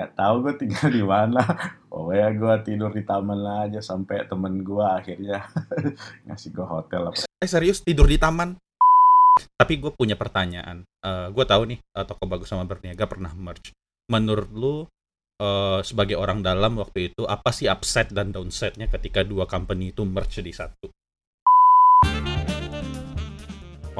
Gak tahu gue tinggal di mana. Oh ya gue tidur di taman aja sampai temen gue akhirnya ngasih gue hotel. Apa. Eh serius tidur di taman? Tapi gue punya pertanyaan. Uh, gue tahu nih uh, toko bagus sama berniaga pernah merge. Menurut lu uh, sebagai orang dalam waktu itu apa sih upside dan downside-nya ketika dua company itu merge di satu?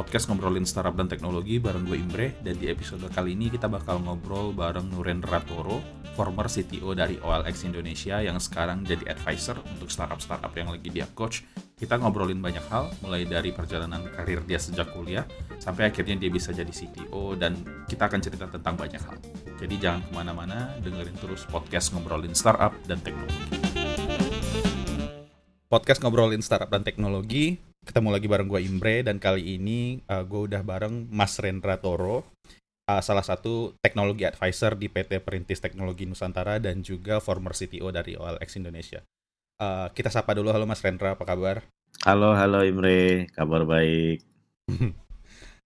Podcast ngobrolin startup dan teknologi bareng gue Imbre dan di episode kali ini kita bakal ngobrol bareng Nurendra Toro, former CTO dari OLX Indonesia yang sekarang jadi advisor untuk startup-startup yang lagi dia coach. Kita ngobrolin banyak hal, mulai dari perjalanan karir dia sejak kuliah, sampai akhirnya dia bisa jadi CTO, dan kita akan cerita tentang banyak hal. Jadi jangan ke mana-mana, dengerin terus podcast ngobrolin startup dan teknologi. Podcast ngobrolin startup dan teknologi ketemu lagi bareng gue Imbre dan kali ini uh, gue udah bareng Mas Rendra Toro, uh, salah satu teknologi advisor di PT Perintis Teknologi Nusantara dan juga former CTO dari OLX Indonesia. Uh, kita sapa dulu, halo Mas Rendra, apa kabar? Halo, halo Imre, kabar baik.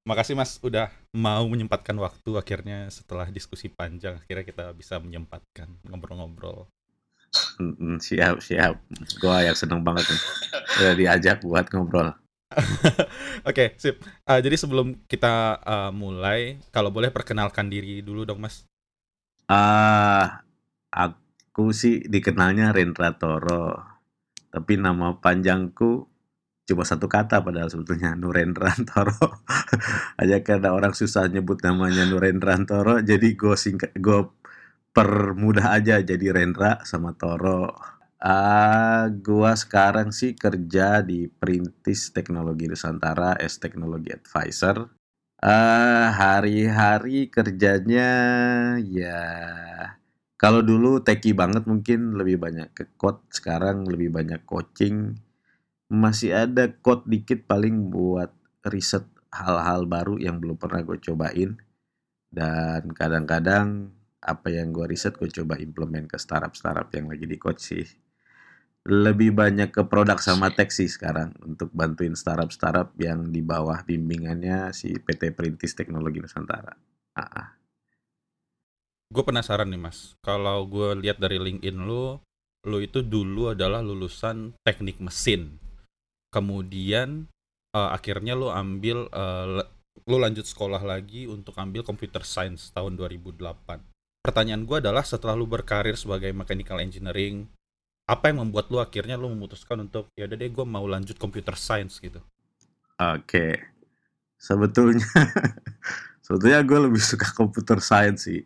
Makasih Mas udah mau menyempatkan waktu akhirnya setelah diskusi panjang akhirnya kita bisa menyempatkan ngobrol-ngobrol siap siap. Gua yang seneng banget nih. Udah diajak buat ngobrol. Oke, okay, sip. Uh, jadi sebelum kita uh, mulai, kalau boleh perkenalkan diri dulu dong, Mas. Ah, uh, aku sih dikenalnya Rendra Toro. Tapi nama panjangku cuma satu kata padahal sebetulnya Nurendra Toro. Aja karena orang susah nyebut namanya Nurendra Toro, jadi gue singkat gue permudah aja jadi Rendra sama Toro. Uh, gua sekarang sih kerja di Perintis Teknologi Nusantara as Teknologi Advisor. Uh, hari-hari kerjanya ya kalau dulu teki banget mungkin lebih banyak ke code, sekarang lebih banyak coaching. Masih ada code dikit paling buat riset hal-hal baru yang belum pernah gue cobain. Dan kadang-kadang apa yang gue riset gue coba implement ke startup-startup yang lagi di coach sih. Lebih banyak ke produk sama tech sih sekarang untuk bantuin startup-startup yang di bawah bimbingannya si PT Perintis Teknologi Nusantara. Ah, ah. Gue penasaran nih mas, kalau gue lihat dari LinkedIn lo, lo itu dulu adalah lulusan teknik mesin, kemudian uh, akhirnya lo ambil, uh, lo lanjut sekolah lagi untuk ambil computer science tahun 2008 pertanyaan gue adalah setelah lu berkarir sebagai mechanical engineering apa yang membuat lu akhirnya lu memutuskan untuk ya udah deh gue mau lanjut computer science gitu? Oke. Okay. sebetulnya sebetulnya gue lebih suka computer science sih.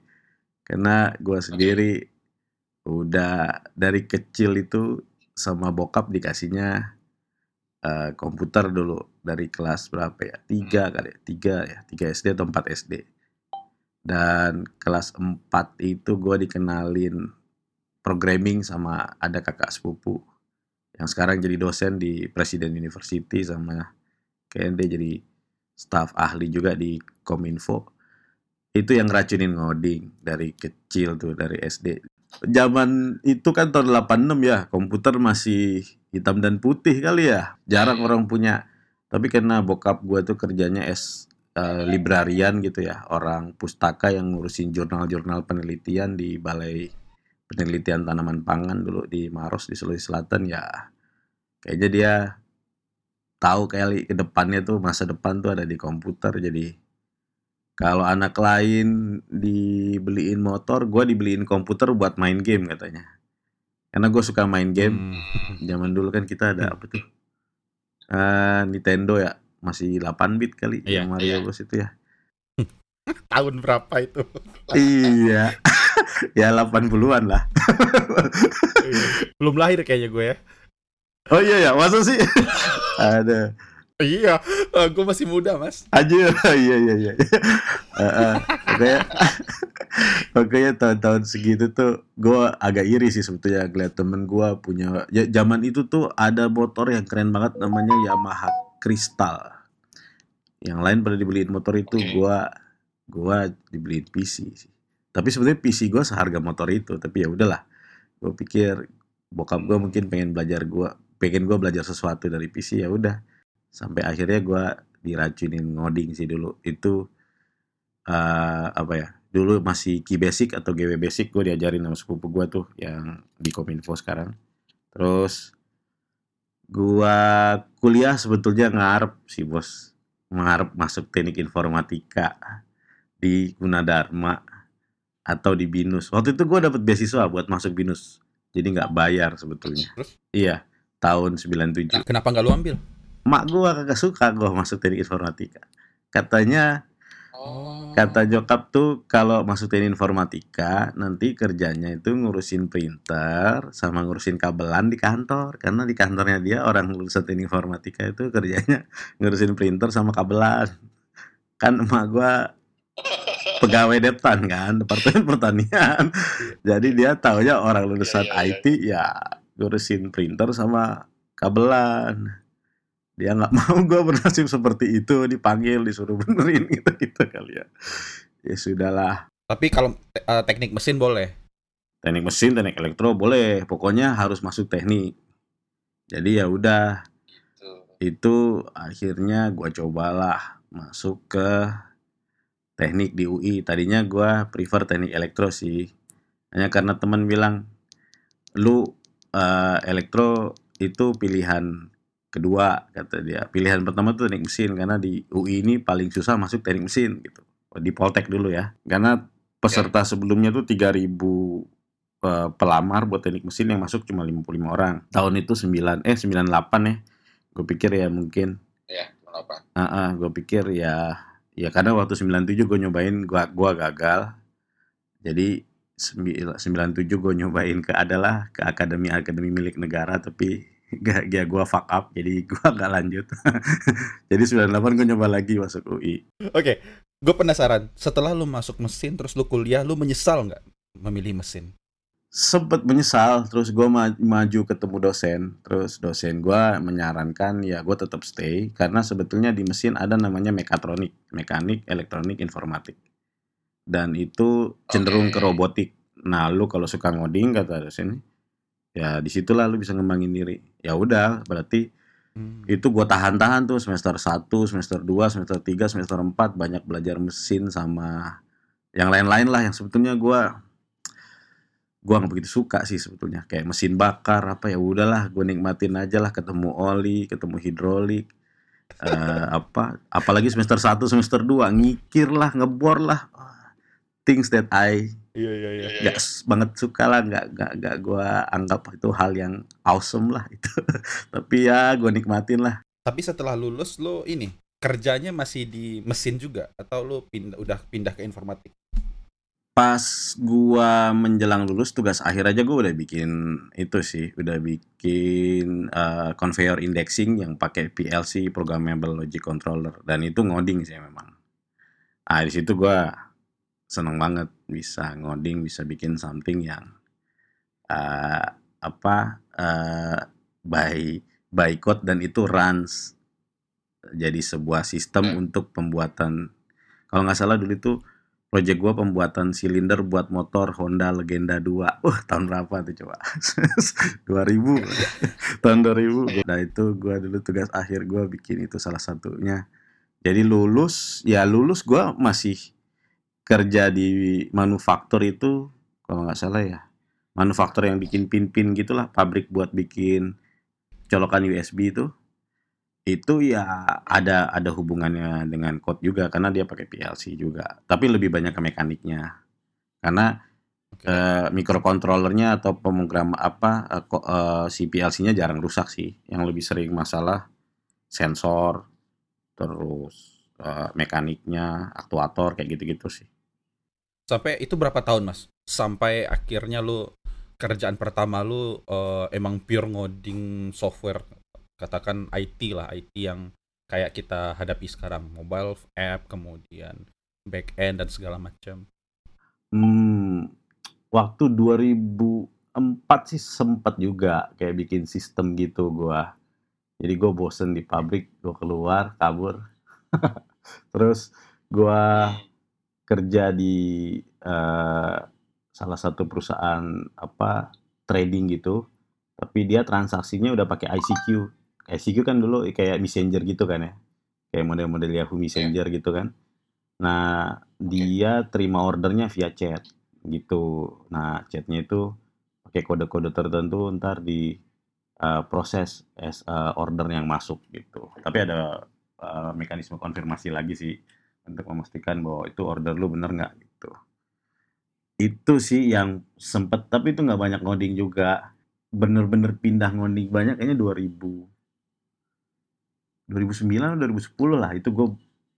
Karena gue sendiri okay. udah dari kecil itu sama bokap dikasihnya uh, komputer dulu. Dari kelas berapa ya? Tiga kali ya? Tiga ya? Tiga SD atau empat SD dan kelas 4 itu gue dikenalin programming sama ada kakak sepupu yang sekarang jadi dosen di Presiden University sama kayaknya dia jadi staff ahli juga di Kominfo. Itu yang racunin ngoding dari kecil tuh dari SD zaman itu kan tahun 86 ya komputer masih hitam dan putih kali ya. Jarang orang punya. Tapi karena bokap gue tuh kerjanya S uh, librarian gitu ya, orang pustaka yang ngurusin jurnal-jurnal penelitian di Balai Penelitian Tanaman Pangan dulu di Maros di Sulawesi Selatan ya. Kayaknya dia tahu kali ke depannya tuh masa depan tuh ada di komputer jadi kalau anak lain dibeliin motor, gue dibeliin komputer buat main game katanya. Karena gue suka main game. Hmm. Zaman dulu kan kita ada apa tuh? Uh, Nintendo ya masih 8 bit kali iya, yang Mario iya. Bros itu ya. Tahun berapa itu? iya. ya 80-an lah. Iya. Belum lahir kayaknya gue ya. Oh iya ya, masa sih? Ada. Iya, uh, gue masih muda mas. Aja, iya iya iya. uh, uh, makanya, makanya tahun-tahun segitu tuh gue agak iri sih sebetulnya ngeliat temen gue punya. Ya, zaman itu tuh ada motor yang keren banget namanya Yamaha kristal. Yang lain pada dibeliin motor itu okay. gua gua dibeliin PC sih. Tapi sebenarnya PC gua seharga motor itu tapi ya udahlah. Gua pikir bokap gua mungkin pengen belajar gua pengen gua belajar sesuatu dari PC ya udah. Sampai akhirnya gua diracunin ngoding sih dulu. Itu uh, apa ya dulu masih Key Basic atau GW Basic gue diajarin sama sepupu gue tuh yang di Kominfo sekarang. Terus gua kuliah sebetulnya ngarep sih bos, ngarep masuk teknik informatika di Gunadarma atau di Binus. Waktu itu gue dapet beasiswa buat masuk Binus, jadi nggak bayar sebetulnya. Terus? Iya, tahun 97. Kenapa nggak lu ambil? Mak gua kagak suka gua masuk teknik informatika. Katanya Oh. kata nyokap tuh kalau masuk teknik informatika nanti kerjanya itu ngurusin printer sama ngurusin kabelan di kantor. Karena di kantornya dia orang lulusan teknik informatika itu kerjanya ngurusin printer sama kabelan. Kan emak gua pegawai depan kan departemen pertanian. Jadi dia taunya orang lulusan Iya, iya, iya. IT ya ngurusin printer sama kabelan dia nggak mau gue bernasib seperti itu dipanggil disuruh benerin gitu gitu kali ya. Ya sudahlah. Tapi kalau eh, teknik mesin boleh. teknik mesin teknik elektro boleh pokoknya harus masuk teknik. Jadi ya udah. Gitu. itu akhirnya gua cobalah masuk ke teknik di UI tadinya gua prefer teknik elektro sih. Hanya karena teman bilang lu eh, elektro itu pilihan kedua kata dia. Pilihan pertama tuh teknik mesin karena di UI ini paling susah masuk teknik mesin gitu. Di Poltek dulu ya. Karena peserta sebelumnya tuh 3000 eh, pelamar buat teknik mesin yang masuk cuma 55 orang. Tahun itu 9 eh 98 ya. Gue pikir ya mungkin. Ya, kenapa? Ah, gue pikir ya ya karena waktu 97 gue nyobain gua gua gagal. Jadi sembi- 97 gue nyobain ke adalah ke akademi-akademi milik negara tapi gak ya gua fuck up jadi gua gak lanjut. jadi 98 gue nyoba lagi masuk UI. Oke, gue penasaran. Setelah lu masuk mesin, terus lu kuliah, lu menyesal nggak memilih mesin? Sempet menyesal terus gue maju ketemu dosen terus dosen gua menyarankan ya gue tetap stay karena sebetulnya di mesin ada namanya mekatronik mekanik elektronik informatik dan itu cenderung ke Oke. robotik nah lu kalau suka ngoding kata dosen ya di situlah lu bisa ngembangin diri. Ya udah berarti Hmm. itu gua tahan-tahan tuh semester 1, semester 2, semester 3, semester 4 banyak belajar mesin sama yang lain-lain lah yang sebetulnya gua gua nggak begitu suka sih sebetulnya. Kayak mesin bakar apa ya udahlah gue nikmatin aja lah ketemu oli ketemu hidrolik eh, apa apalagi semester 1 semester 2 ngikir lah ngebor lah things that I Iya iya iya. S- banget suka lah nggak nggak nggak gue anggap itu hal yang awesome lah itu. Tapi ya gue nikmatin lah. Tapi setelah lulus lu ini kerjanya masih di mesin juga? Atau lu pindah udah pindah ke informatik? pas gua menjelang lulus tugas akhir aja gua udah bikin itu sih. Udah bikin eh, conveyor indexing yang pakai PLC programmable logic controller. Dan itu ngoding sih memang. Ah di situ gua seneng banget bisa ngoding bisa bikin something yang eh, apa eh, by by code dan itu runs jadi sebuah sistem Hmm. untuk pembuatan. Kalau nggak salah dulu itu project gua pembuatan silinder buat motor Honda Legenda 2 Wah tahun berapa tuh coba? 2000 tahun 2000 nah itu gua dulu tugas akhir gua bikin itu salah satunya. Jadi lulus ya lulus gua masih kerja di manufaktur itu kalau nggak salah ya manufaktur yang bikin pin-pin gitulah pabrik buat bikin colokan USB itu itu ya ada ada hubungannya dengan code juga karena dia pakai PLC juga tapi lebih banyak ke mekaniknya. Karena Oke. eh, microcontrollernya atau pemrogram apa ko- eh, si PLC-nya jarang rusak sih. Yang lebih sering masalah sensor terus eh, mekaniknya aktuator kayak gitu-gitu sih Sampai itu berapa tahun, Mas? Sampai akhirnya lu kerjaan pertama lu eh, emang pure ngoding software katakan IT lah, IT yang kayak kita hadapi sekarang, mobile app, kemudian back end dan segala macam. Hmm, waktu 2004 sih sempat juga kayak bikin sistem gitu gua. Jadi gue bosen di pabrik, gue keluar, kabur. Terus gua kerja di eh, salah satu perusahaan apa trading gitu. Tapi dia transaksinya udah pakai ICQ. ICQ kan dulu kayak messenger gitu kan ya. Kayak model-model Yahoo Messenger gitu kan. Nah, dia terima ordernya via chat gitu. Nah, chatnya itu pakai kode-kode tertentu ntar di uh, proses as uh, order yang masuk gitu. Tapi ada uh, mekanisme konfirmasi lagi sih untuk memastikan bahwa itu order lu bener nggak gitu. Itu sih yang sempet, tapi itu nggak banyak ngoding juga. Bener-bener pindah ngoding banyak kayaknya 2000 2009 atau 2010 lah itu gue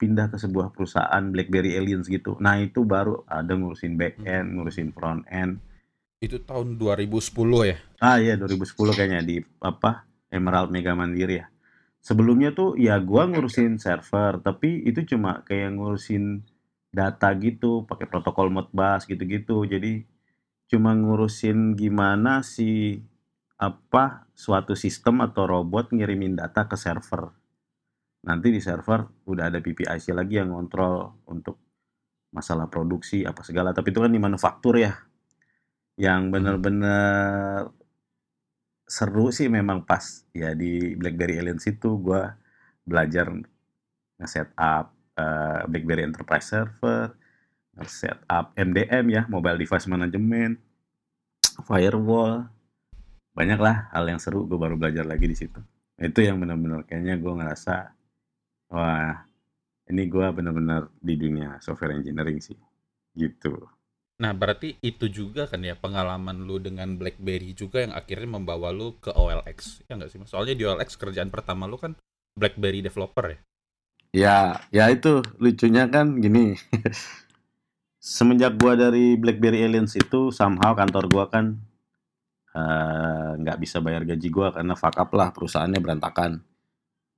pindah ke sebuah perusahaan BlackBerry Aliens gitu. Nah itu baru ada ngurusin back end, ngurusin front end. Itu tahun 2010 ya? Ah iya 2010 kayaknya di apa Emerald Mega Mandiri ya. Sebelumnya tuh ya gua ngurusin server, tapi itu cuma kayak ngurusin data gitu, pakai protokol Modbus gitu-gitu. Jadi cuma ngurusin gimana si apa suatu sistem atau robot ngirimin data ke server nanti di server udah ada PPIC lagi yang ngontrol untuk masalah produksi apa segala tapi itu kan di manufaktur ya yang hmm. bener-bener seru sih memang pas ya di BlackBerry Aliens itu gue belajar nge-setup uh, BlackBerry Enterprise Server, nge-setup MDM ya, Mobile Device Management, firewall, banyak lah hal yang seru gue baru belajar lagi di situ. Itu yang benar-benar kayaknya gue ngerasa Wah, ini gue bener-bener di dunia software engineering sih, gitu. Nah, berarti itu juga kan ya pengalaman lu dengan BlackBerry juga yang akhirnya membawa lu ke OLX, ya nggak sih? Soalnya di OLX kerjaan pertama lu kan BlackBerry developer ya? Ya, ya itu lucunya kan gini. Semenjak gua dari BlackBerry Aliens itu somehow kantor gua kan eh, nggak uh, bisa bayar gaji gua karena fuck up lah perusahaannya berantakan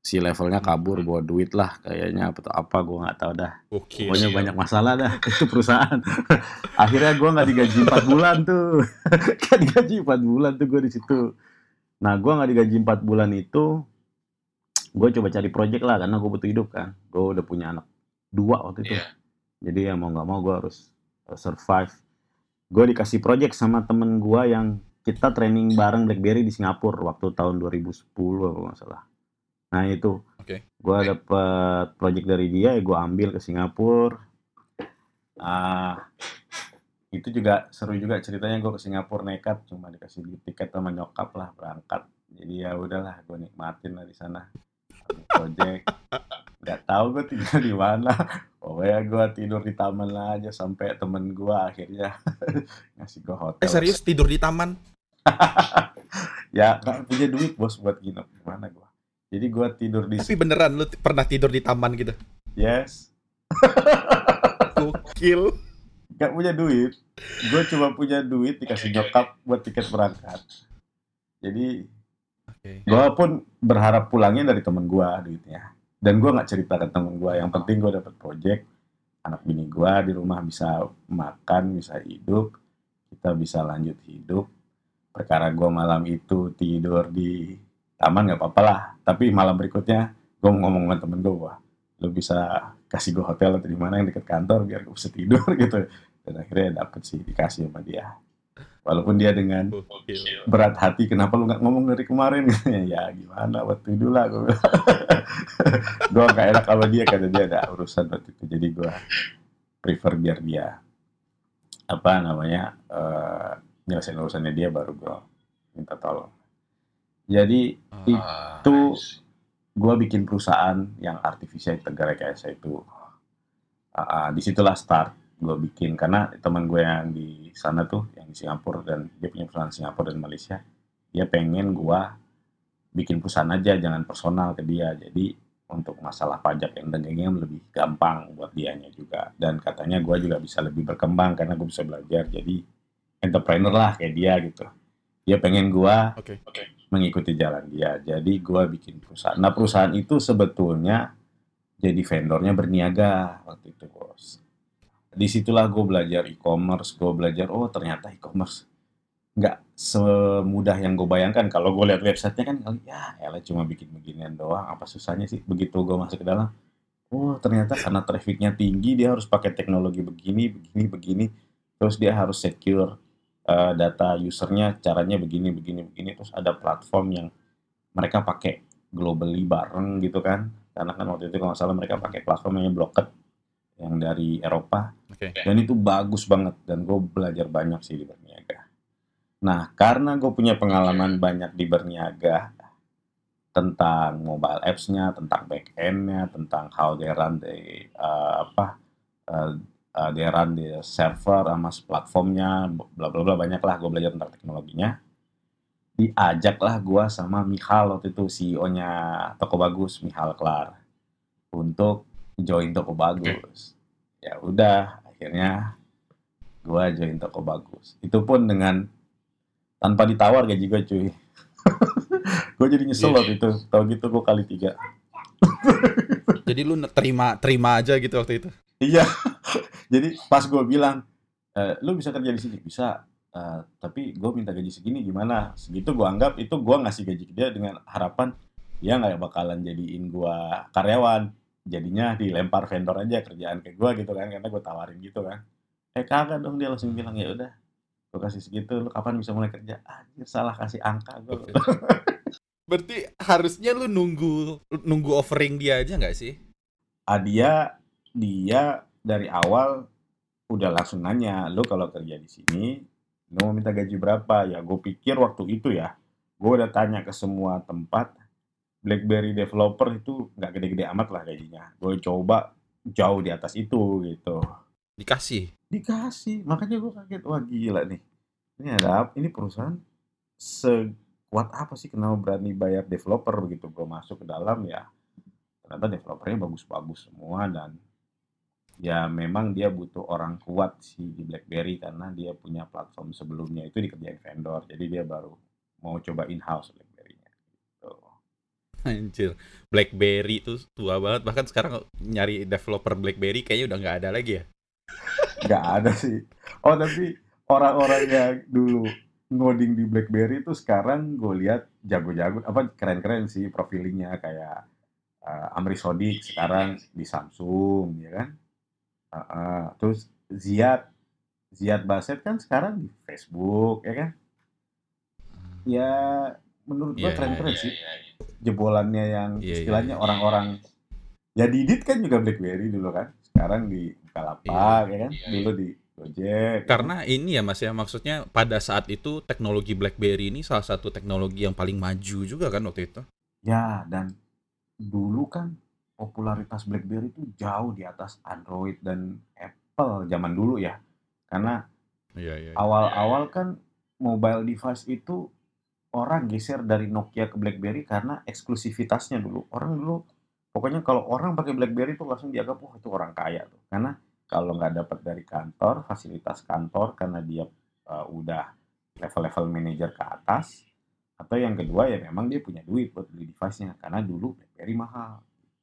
si levelnya kabur bawa duit lah kayaknya apa apa gue nggak tahu dah. Okay, pokoknya iya. banyak masalah dah itu perusahaan. Akhirnya gue nggak digaji empat bulan tuh. Kan digaji empat bulan tuh gue di situ. Nah gue nggak digaji empat bulan itu gue coba cari project lah karena gue butuh hidup kan. Gue udah punya anak dua waktu itu. Yeah. jadi ya mau nggak mau gue harus uh, survive. Gue dikasih project sama temen gue yang kita training bareng BlackBerry di Singapura waktu tahun 2010 kalau nggak salah Nah itu, okay. gue dapet project dari dia, ya gue ambil ke Singapura. Uh, itu juga seru juga ceritanya gue ke Singapura nekat, cuma dikasih tiket sama nyokap lah berangkat. Jadi ya udahlah, gue nikmatin lah di sana. Project, nggak tahu gue tinggal di mana. Pokoknya gue tidur di taman lah aja sampai temen gue akhirnya ngasih gue hotel. Eh serius tidur di taman? ya gak punya duit bos buat nginep jadi gue tidur di Tapi beneran lu pernah tidur di taman gitu? Yes. Gokil. Gak punya duit. Gue cuma punya duit dikasih nyokap buat tiket berangkat. Jadi okay. gue pun berharap pulangnya dari temen gue duitnya. Dan gue nggak cerita ke temen gue. Yang penting gue dapet project. Anak bini gue di rumah bisa makan, bisa hidup. Kita bisa lanjut hidup. Perkara gue malam itu tidur di taman nggak apa-apa lah. Tapi malam berikutnya gue ngomong sama temen gue wah lo bisa kasih gue hotel atau di mana yang deket kantor biar gue bisa tidur gitu. Dan akhirnya dapet sih dikasih sama dia. Walaupun dia dengan berat hati kenapa lu nggak ngomong dari kemarin? Ya gimana waktu itu lah gue gue gak enak sama dia karena dia ada urusan waktu itu. Jadi gue prefer biar dia apa namanya uh, nyelesain urusannya dia baru gue minta tolong jadi uh, itu gue bikin perusahaan yang artificial intelligence itu. Uh, uh, di situlah start gue bikin. Karena teman gue yang di sana tuh yang di Singapura dan dia punya perusahaan Singapura dan Malaysia dia pengen gue bikin perusahaan aja jangan personal ke dia. Jadi untuk masalah pajak yang dagingnya lebih gampang buat dianya juga. Dan katanya gue juga bisa lebih berkembang karena gue bisa belajar. Jadi entrepreneur lah kayak dia gitu. Dia pengen gue okay. okay mengikuti jalan dia. Jadi gue bikin perusahaan. Nah perusahaan itu sebetulnya jadi vendornya berniaga waktu itu bos. Di situlah gue belajar e-commerce, gue belajar oh ternyata e-commerce nggak semudah yang gue bayangkan. Kalau gue lihat websitenya kan ya elah cuma bikin beginian doang. Apa susahnya sih? Begitu gue masuk ke dalam, oh ternyata karena trafficnya tinggi dia harus pakai teknologi begini, begini, begini. Terus dia harus secure uh, data usernya caranya begini begini begini terus ada platform yang mereka pakai globally bareng gitu kan karena kan waktu itu kalau nggak salah mereka pakai platform yang blocket yang dari Eropa Oke. dan itu bagus banget dan gue belajar banyak sih di berniaga. Nah karena gue punya pengalaman banyak di berniaga tentang mobile apps-nya, tentang back end-nya, tentang how they run the uh, apa uh, uh, they run the server sama platformnya, bla bla bla banyak lah gue belajar tentang teknologinya. Diajaklah gue sama Michal waktu itu CEO-nya Toko Bagus, Michal Klar untuk join Toko Bagus. Ya udah, akhirnya gue join Toko Bagus. Itu pun dengan tanpa ditawar gaji gue cuy. gue jadi nyesel Iya. waktu itu. Tahu gitu gue kali tiga. Jadi lu terima terima aja gitu waktu itu. Iya. Jadi pas gue bilang, e, lu bisa kerja di sini bisa, Eh, tapi gue minta gaji segini gimana? Segitu gue anggap itu gue ngasih gaji ke dia dengan harapan dia nggak bakalan jadiin gue karyawan. Jadinya dilempar vendor aja kerjaan ke gue gitu kan, karena gue tawarin gitu kan. Eh kagak dong dia langsung bilang ya udah, gue kasih segitu, lu kapan bisa mulai kerja? Anjir salah kasih angka gue. Berarti harusnya lu nunggu nunggu offering dia aja nggak sih? ah, dia dia dari awal udah langsung nanya lu kalau kerja di sini lu mau minta gaji berapa? Ya gue pikir waktu itu ya gue udah tanya ke semua tempat BlackBerry developer itu nggak gede-gede amat lah gajinya. Gue coba jauh di atas itu gitu. Dikasih. dikasih makanya gue kaget wah gila nih. Ini ada apa ini perusahaan sekuat apa sih kenapa berani bayar developer? Begitu gue masuk ke dalam ya ternyata developernya bagus-bagus semua dan ya memang dia butuh orang kuat sih di BlackBerry karena dia punya platform sebelumnya itu dikerjain vendor jadi dia baru mau coba in-house BlackBerry-nya gitu. Anjir. BlackBerry itu tua banget. Bahkan sekarang nyari developer BlackBerry kayaknya udah nggak ada lagi ya. nggak ada sih oh tapi orang-orang yang dulu ngoding di BlackBerry itu sekarang gue lihat jago-jago apa keren-keren sih profilingnya kayak uh, Amri Sodik sekarang di Samsung ya kan Uh, uh, terus Ziad Ziad Baset kan sekarang di Facebook ya kan ya menurut gue Iya, keren-keren Iya, sih iya, iya. jebolannya yang Iya, iya, istilahnya iya. orang-orang ya Didit kan juga BlackBerry dulu kan sekarang di Bukalapak ya kan Iya, dulu di Gojek Karena ini ya Mas ya maksudnya pada saat itu teknologi BlackBerry ini salah satu teknologi yang paling maju juga kan waktu itu. ya dan dulu kan popularitas BlackBerry itu jauh di atas Android dan Apple zaman dulu ya karena Iya iya. awal-awal kan mobile device itu orang geser dari Nokia ke BlackBerry karena eksklusivitasnya dulu. Orang dulu pokoknya kalau orang pakai BlackBerry itu langsung dianggap wah itu orang kaya tuh. Karena kalau nggak dapat dari kantor, fasilitas kantor karena dia uh, udah level-level manajer ke atas atau yang kedua ya memang dia punya duit buat beli device-nya karena dulu BlackBerry mahal.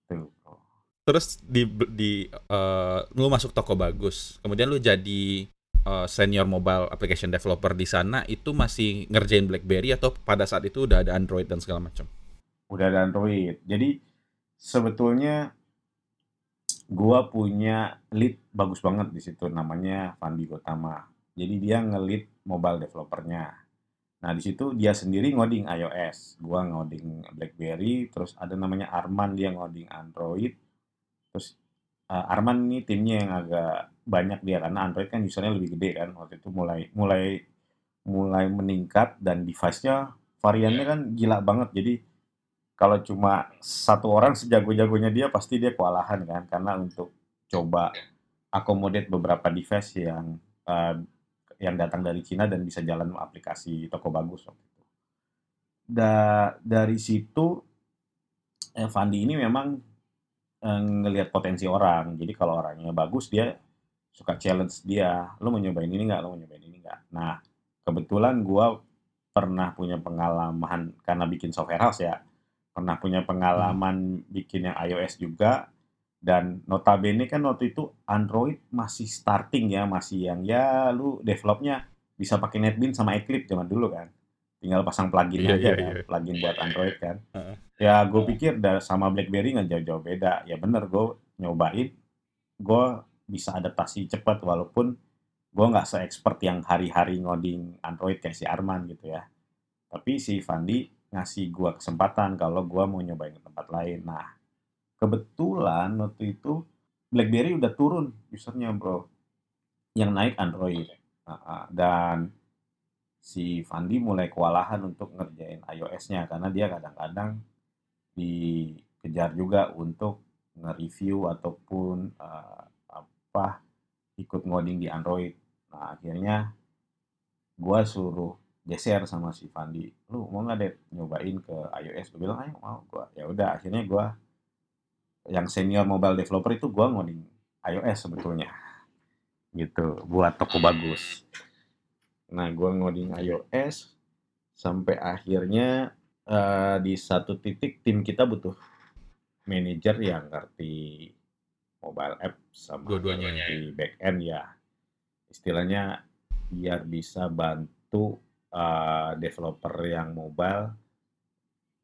Tuh. Terus di di eh, lu masuk toko bagus. Kemudian lu jadi eh, senior mobile application developer di sana itu masih ngerjain BlackBerry atau pada saat itu udah ada Android dan segala macam. udah ada Android. Jadi sebetulnya gua punya lead bagus banget di situ namanya Fandi Gotama. Jadi dia ngelit mobile developernya. Nah, di situ dia sendiri ngoding iOS, gua ngoding BlackBerry, terus ada namanya Arman dia ngoding Android. Terus eh, Arman ini timnya yang agak banyak dia karena Android kan usernya lebih gede kan waktu itu mulai mulai mulai meningkat dan device-nya variannya kan gila banget. Jadi kalau cuma satu orang sejago-jagonya dia pasti dia kewalahan kan karena untuk coba akomodate beberapa device yang eh, yang datang dari Cina dan bisa jalan aplikasi toko bagus waktu itu. Da- dari situ eh, Fandi ini memang eh, ngelihat potensi orang. Jadi kalau orangnya bagus dia suka challenge dia. Lo mau nyobain ini nggak? Lo mau nyobain ini nggak? Nah kebetulan gua pernah punya pengalaman karena bikin software house ya pernah punya pengalaman bikin yang iOS juga dan notabene kan waktu itu Android masih starting ya masih yang ya lu developnya bisa pakai NetBeans sama Eclipse zaman dulu kan tinggal pasang plugin Iya, aja iya, kan iya. plugin buat Android kan Heeh. ya gue pikir da- sama BlackBerry nggak jauh-jauh beda ya bener gue nyobain gue bisa adaptasi cepat walaupun gue nggak se-expert yang hari-hari ngoding Android kayak si Arman gitu ya tapi si Fandi ngasih gua kesempatan kalau gua mau nyobain ke tempat lain. Nah, kebetulan waktu itu BlackBerry udah turun usernya bro yang naik Android dan si Fandi mulai kewalahan untuk ngerjain iOS-nya karena dia kadang-kadang dikejar juga untuk nge-review ataupun uh, apa ikut ngoding di Android. Nah akhirnya gua suruh geser sama si Fandi, lu mau nggak deh nyobain ke iOS? Gue bilang ayo mau gua. Ya udah akhirnya gua yang senior mobile developer itu gua ngoding iOS sebetulnya gitu buat toko bagus. Nah, gua ngoding iOS sampai akhirnya uh, di satu titik tim kita butuh manajer yang ngerti mobile app sama Dua-duanya ya. di back end ya. Istilahnya biar bisa bantu uh, developer yang mobile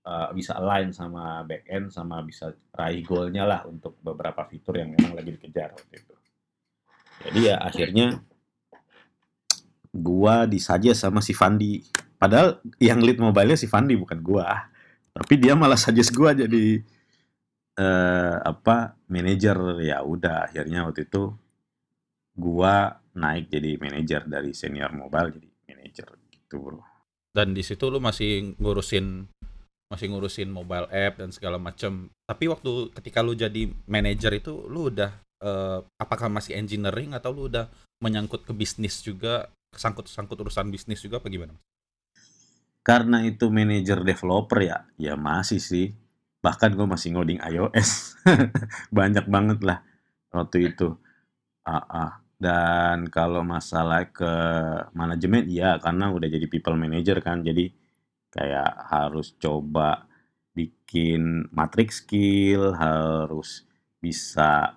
uh, bisa align sama back end sama bisa raih goalnya lah untuk beberapa fitur yang memang lagi dikejar waktu itu. Jadi ya akhirnya gua disaja sama si Fandi. Padahal yang lead mobile-nya si Fandi bukan gua. Tapi dia malah suggest gua jadi eh apa manajer ya udah akhirnya waktu itu gua naik jadi manajer dari senior mobile jadi manajer gitu bro Dan di situ lu masih ngurusin masih ngurusin mobile app dan segala macam. Tapi waktu ketika lu jadi manajer itu lu udah eh, apakah masih engineering atau lu udah menyangkut ke bisnis juga, sangkut-sangkut urusan bisnis juga apa gimana? karena itu manajer developer ya ya masih sih bahkan gue masih ngoding iOS banyak banget lah waktu itu Ah, ah. dan kalau masalah ke manajemen ya karena udah jadi people manager kan jadi kayak harus coba bikin matrix skill harus bisa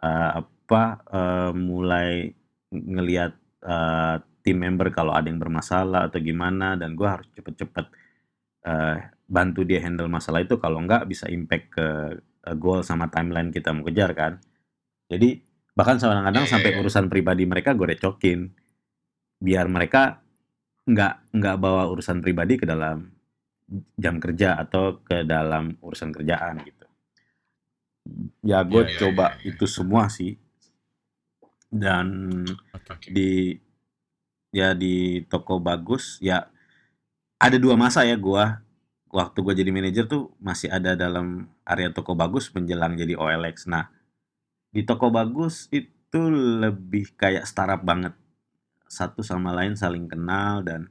eh, apa eh, mulai ngelihat eh, tim member kalau ada yang bermasalah atau gimana dan gua harus cepet-cepet eh, bantu dia handle masalah itu. Kalau enggak bisa impact ke eh, goal sama timeline kita mau kejar kan? Jadi bahkan kadang-kadang Iya, iya, sampai iya. urusan pribadi mereka gue recokin. Biar mereka nggak nggak bawa urusan pribadi ke dalam jam kerja atau ke dalam urusan kerjaan gitu. Ya gue Iya, iya, coba iya, iya. itu semua sih. Dan Oke. di ya di toko bagus ya ada dua masa ya gua. Waktu gua jadi manajer tuh masih ada dalam area toko bagus menjelang jadi OLX nah di toko bagus itu lebih kayak startup banget satu sama lain saling kenal dan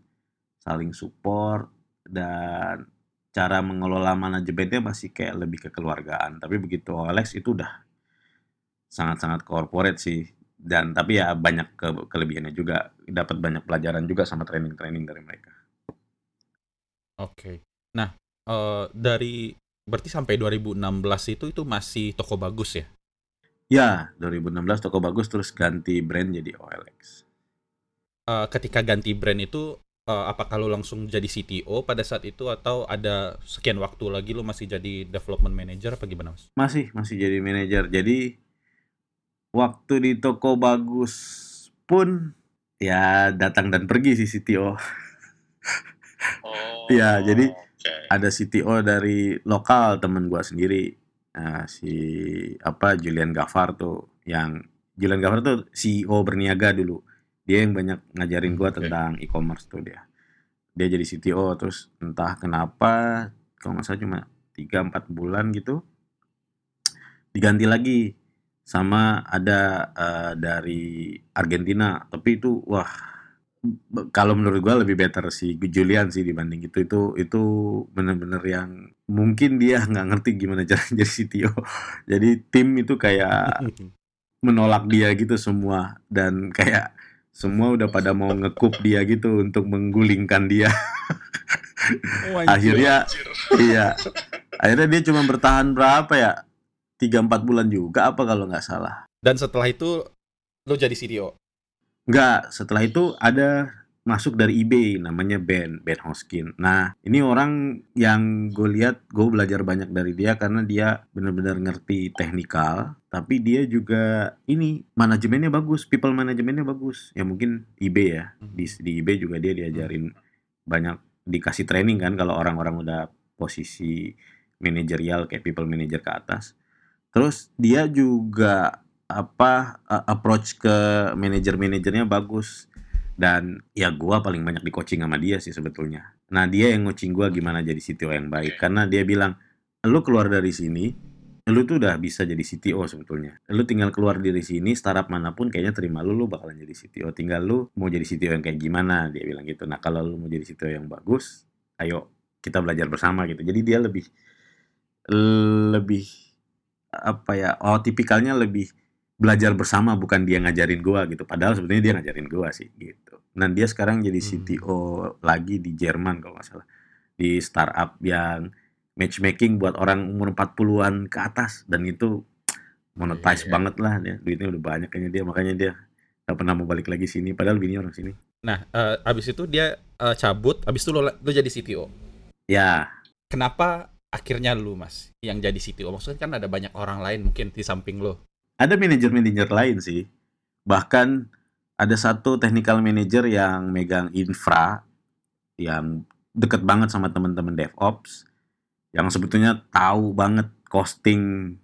saling support dan cara mengelola manajemennya masih kayak lebih kekeluargaan tapi begitu OLX itu udah sangat-sangat corporate sih dan tapi ya banyak ke, kelebihannya juga dapat banyak pelajaran juga sama training-training dari mereka. Oke. Nah, eh, dari berarti sampai 2016 itu itu masih toko bagus ya? Ya, 2016 toko bagus terus ganti brand jadi OLX. Eh, ketika ganti brand itu eh, apakah lu langsung jadi CTO pada saat itu atau ada sekian waktu lagi lu masih jadi development manager apa gimana mas? Masih masih jadi manajer. Jadi waktu di toko bagus pun ya datang dan pergi si CTO. Oh, Iya, jadi oke. Ada CTO dari lokal temen gua sendiri. Nah, si apa Julian Gafar tuh yang Julian Gafar tuh CEO berniaga dulu. Dia yang banyak ngajarin gua Oke. tentang e-commerce tuh dia. Dia jadi CTO terus entah kenapa kalau nggak salah cuma 3-4 bulan gitu diganti lagi sama ada eh, dari Argentina tapi itu wah kalau menurut gua lebih better si Julian sih dibanding itu itu itu bener-bener yang mungkin dia nggak ngerti gimana cara jadi CTO jadi tim itu kayak menolak dia gitu semua dan kayak semua udah pada mau ngekup dia gitu untuk menggulingkan dia. Oh, akhirnya Anjir. iya. Akhirnya dia cuma bertahan berapa ya? Tiga empat bulan juga apa kalau nggak salah? Dan setelah itu lu jadi CTO. nggak setelah itu ada masuk dari eBay namanya Ben Ben Hoskin. Nah ini orang yang gue lihat gue belajar banyak dari dia karena dia benar-benar ngerti teknikal tapi dia juga ini manajemennya bagus people manajemennya bagus. Ya mungkin eBay ya di, di eBay juga dia diajarin banyak dikasih training kan kalau orang-orang udah posisi manajerial kayak people manager ke atas. Terus dia juga apa approach ke manajer-manajernya bagus dan ya gua paling banyak di coaching sama dia sih sebetulnya. Nah, dia yang coaching gua gimana jadi CTO yang baik karena dia bilang, "Lu keluar dari sini, lu tuh udah bisa jadi CTO sebetulnya. Lu tinggal keluar dari sini, startup mana pun kayaknya terima lu, lu bakalan jadi CTO. Tinggal lu mau jadi CTO yang kayak gimana?" Dia bilang gitu. Nah, kalau lu mau jadi CTO yang bagus, ayo kita belajar bersama gitu. Jadi dia lebih lebih apa ya? Oh, tipikalnya lebih belajar bersama bukan dia ngajarin gua gitu. Padahal sebetulnya dia ngajarin gua sih gitu. Nah, dia sekarang jadi Hmm. CTO lagi di Jerman kalau nggak salah. Di startup yang matchmaking buat orang umur 40-an ke atas dan itu monetize Iya. banget lah dia. Duitnya udah banyak kayaknya dia, makanya dia nggak pernah mau balik lagi sini padahal bini orang sini. Nah, eh, abis itu dia eh, cabut, abis itu lo, lo jadi CTO. Ya, Kenapa akhirnya lu mas yang jadi CTO? Maksudnya kan ada banyak orang lain mungkin di samping lo. Ada manajer-manajer lain sih. Bahkan ada satu technical manager yang megang infra yang deket banget sama teman-teman DevOps yang sebetulnya tahu banget costing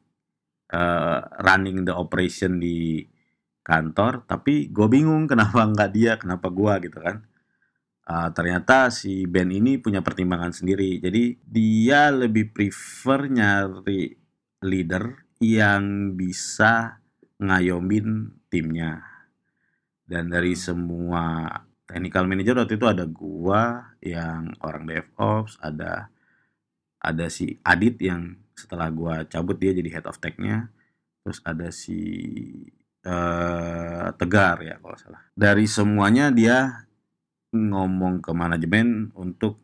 eh, running the operation di kantor. Tapi gue bingung kenapa nggak dia kenapa gua gitu kan. Eh, ternyata si Ben ini punya pertimbangan sendiri. Jadi dia lebih prefer nyari leader yang bisa ngayomin timnya. Dan dari semua technical manager waktu itu ada gua yang orang DevOps ada ada si Adit yang setelah gua cabut dia jadi head of tech-nya. Terus ada si eh, Tegar ya kalau salah. Dari semuanya dia ngomong ke manajemen untuk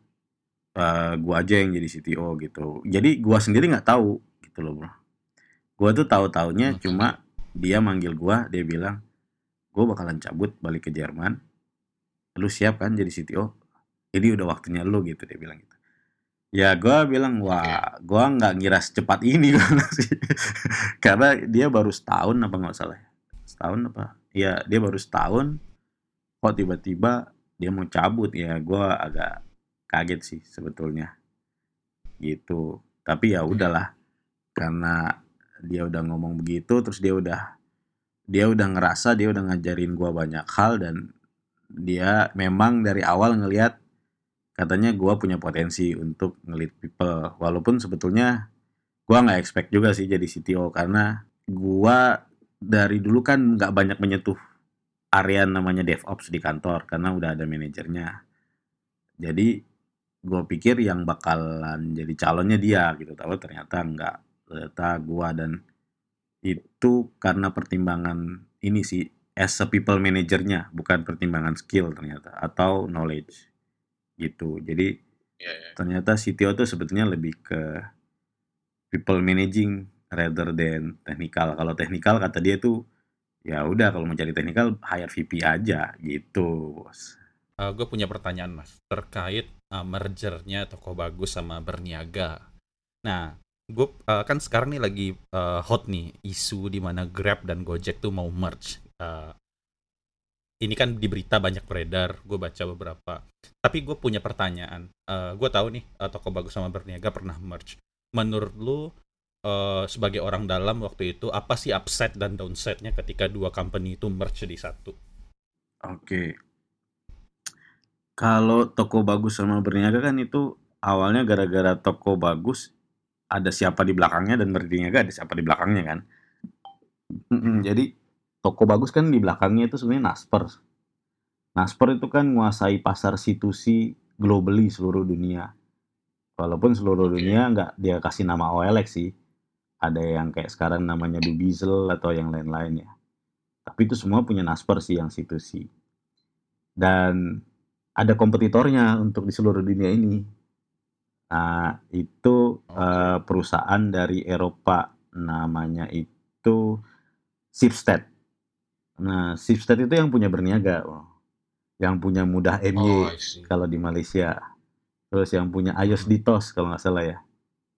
eh, gua aja yang jadi CTO gitu. Jadi gua sendiri nggak tahu gitu loh bro gua tuh tahu taunya Hmm. cuma dia manggil gua dia bilang gua bakalan cabut balik ke Jerman. Lu siap kan jadi CTO jadi udah waktunya lu gitu dia bilang gitu. Ya gua bilang wah gua nggak ngira secepat ini karena dia baru setahun apa nggak salah ya? setahun apa? Ya dia baru setahun kok tiba-tiba dia mau cabut. Ya gua agak kaget sih sebetulnya. Gitu. Tapi ya udahlah karena dia udah ngomong begitu terus dia udah dia udah ngerasa dia udah ngajarin gua banyak hal dan dia memang dari awal ngelihat katanya gua punya potensi untuk ngelit people. Walaupun sebetulnya gua nggak expect juga sih jadi CTO karena gua dari dulu kan nggak banyak menyentuh area namanya DevOps di kantor karena udah ada manajernya. Jadi gue pikir yang bakalan jadi calonnya dia gitu. Tapi ternyata enggak ternyata gua dan itu karena pertimbangan ini sih as a people manajernya bukan pertimbangan skill ternyata atau knowledge. Gitu. Jadi Iya, iya. ternyata CTO tuh sebetulnya lebih ke people managing rather than technical. Kalau technical kata dia tuh ya udah kalau mau cari technical hire VP aja. Gitu bos. Gue punya pertanyaan mas terkait uh, mergernya toko bagus sama berniaga. Nah, gue kan sekarang nih lagi uh, hot nih isu di mana Grab dan Gojek tuh mau merge. Uh, ini kan di berita banyak beredar, gue baca beberapa. Tapi gue punya pertanyaan. Uh, gue tahu nih uh, toko bagus sama berniaga pernah merge. Menurut lu uh, sebagai orang dalam waktu itu apa sih upside dan downside-nya ketika dua company itu merge di satu? Oke. Kalau toko bagus sama berniaga kan itu awalnya gara-gara toko bagus ada siapa di belakangnya dan berniaga ada siapa di belakangnya kan. Mm-mm, Jadi toko bagus kan di belakangnya itu sebenarnya Nasper. Nasper itu kan menguasai pasar C2C globally seluruh dunia. Walaupun seluruh Oke. dunia nggak dia kasih nama OLX sih. Ada yang kayak sekarang namanya Dubizzle atau yang lain-lain ya. Tapi itu semua punya Nasper sih yang C2C. Dan ada kompetitornya untuk di seluruh dunia ini. Nah, itu Oke. eh, perusahaan dari Eropa namanya itu Shipstead. Nah, Shipstead itu yang punya berniaga, oh. yang punya mudah Oh, MY I see. kalau di Malaysia. Terus yang punya Ayos Hmm. Ditos kalau nggak salah ya.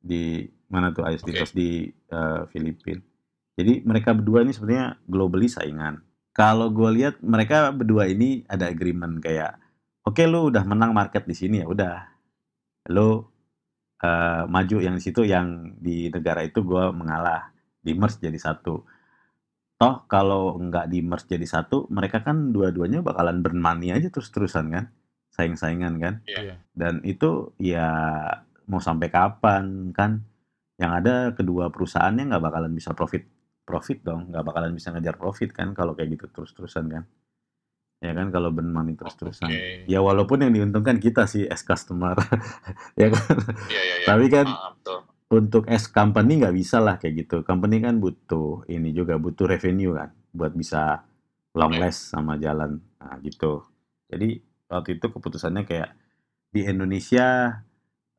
Di mana tuh Ayos Oke. Ditos di eh, Filipina. Jadi mereka berdua ini sebenarnya globally saingan. Kalau gue lihat mereka berdua ini ada agreement kayak, oke lu udah menang market di sini ya udah, lu eh, maju yang di situ yang di negara itu gue mengalah, di merge jadi satu. toh kalau nggak di merge jadi satu mereka kan dua-duanya bakalan money aja terus-terusan kan saing-saingan kan Iya. dan itu ya mau sampai kapan kan yang ada kedua perusahaannya nggak bakalan bisa profit profit dong nggak bakalan bisa ngejar profit kan kalau kayak gitu terus-terusan kan ya kan kalau burn money terus-terusan Oke. ya walaupun yang diuntungkan kita sih as customer ya kan Iya, iya, iya. tapi kan betul. untuk as company nggak bisa lah kayak gitu company kan butuh ini juga butuh revenue kan buat bisa long Oke. last sama jalan nah gitu jadi waktu itu keputusannya kayak di Indonesia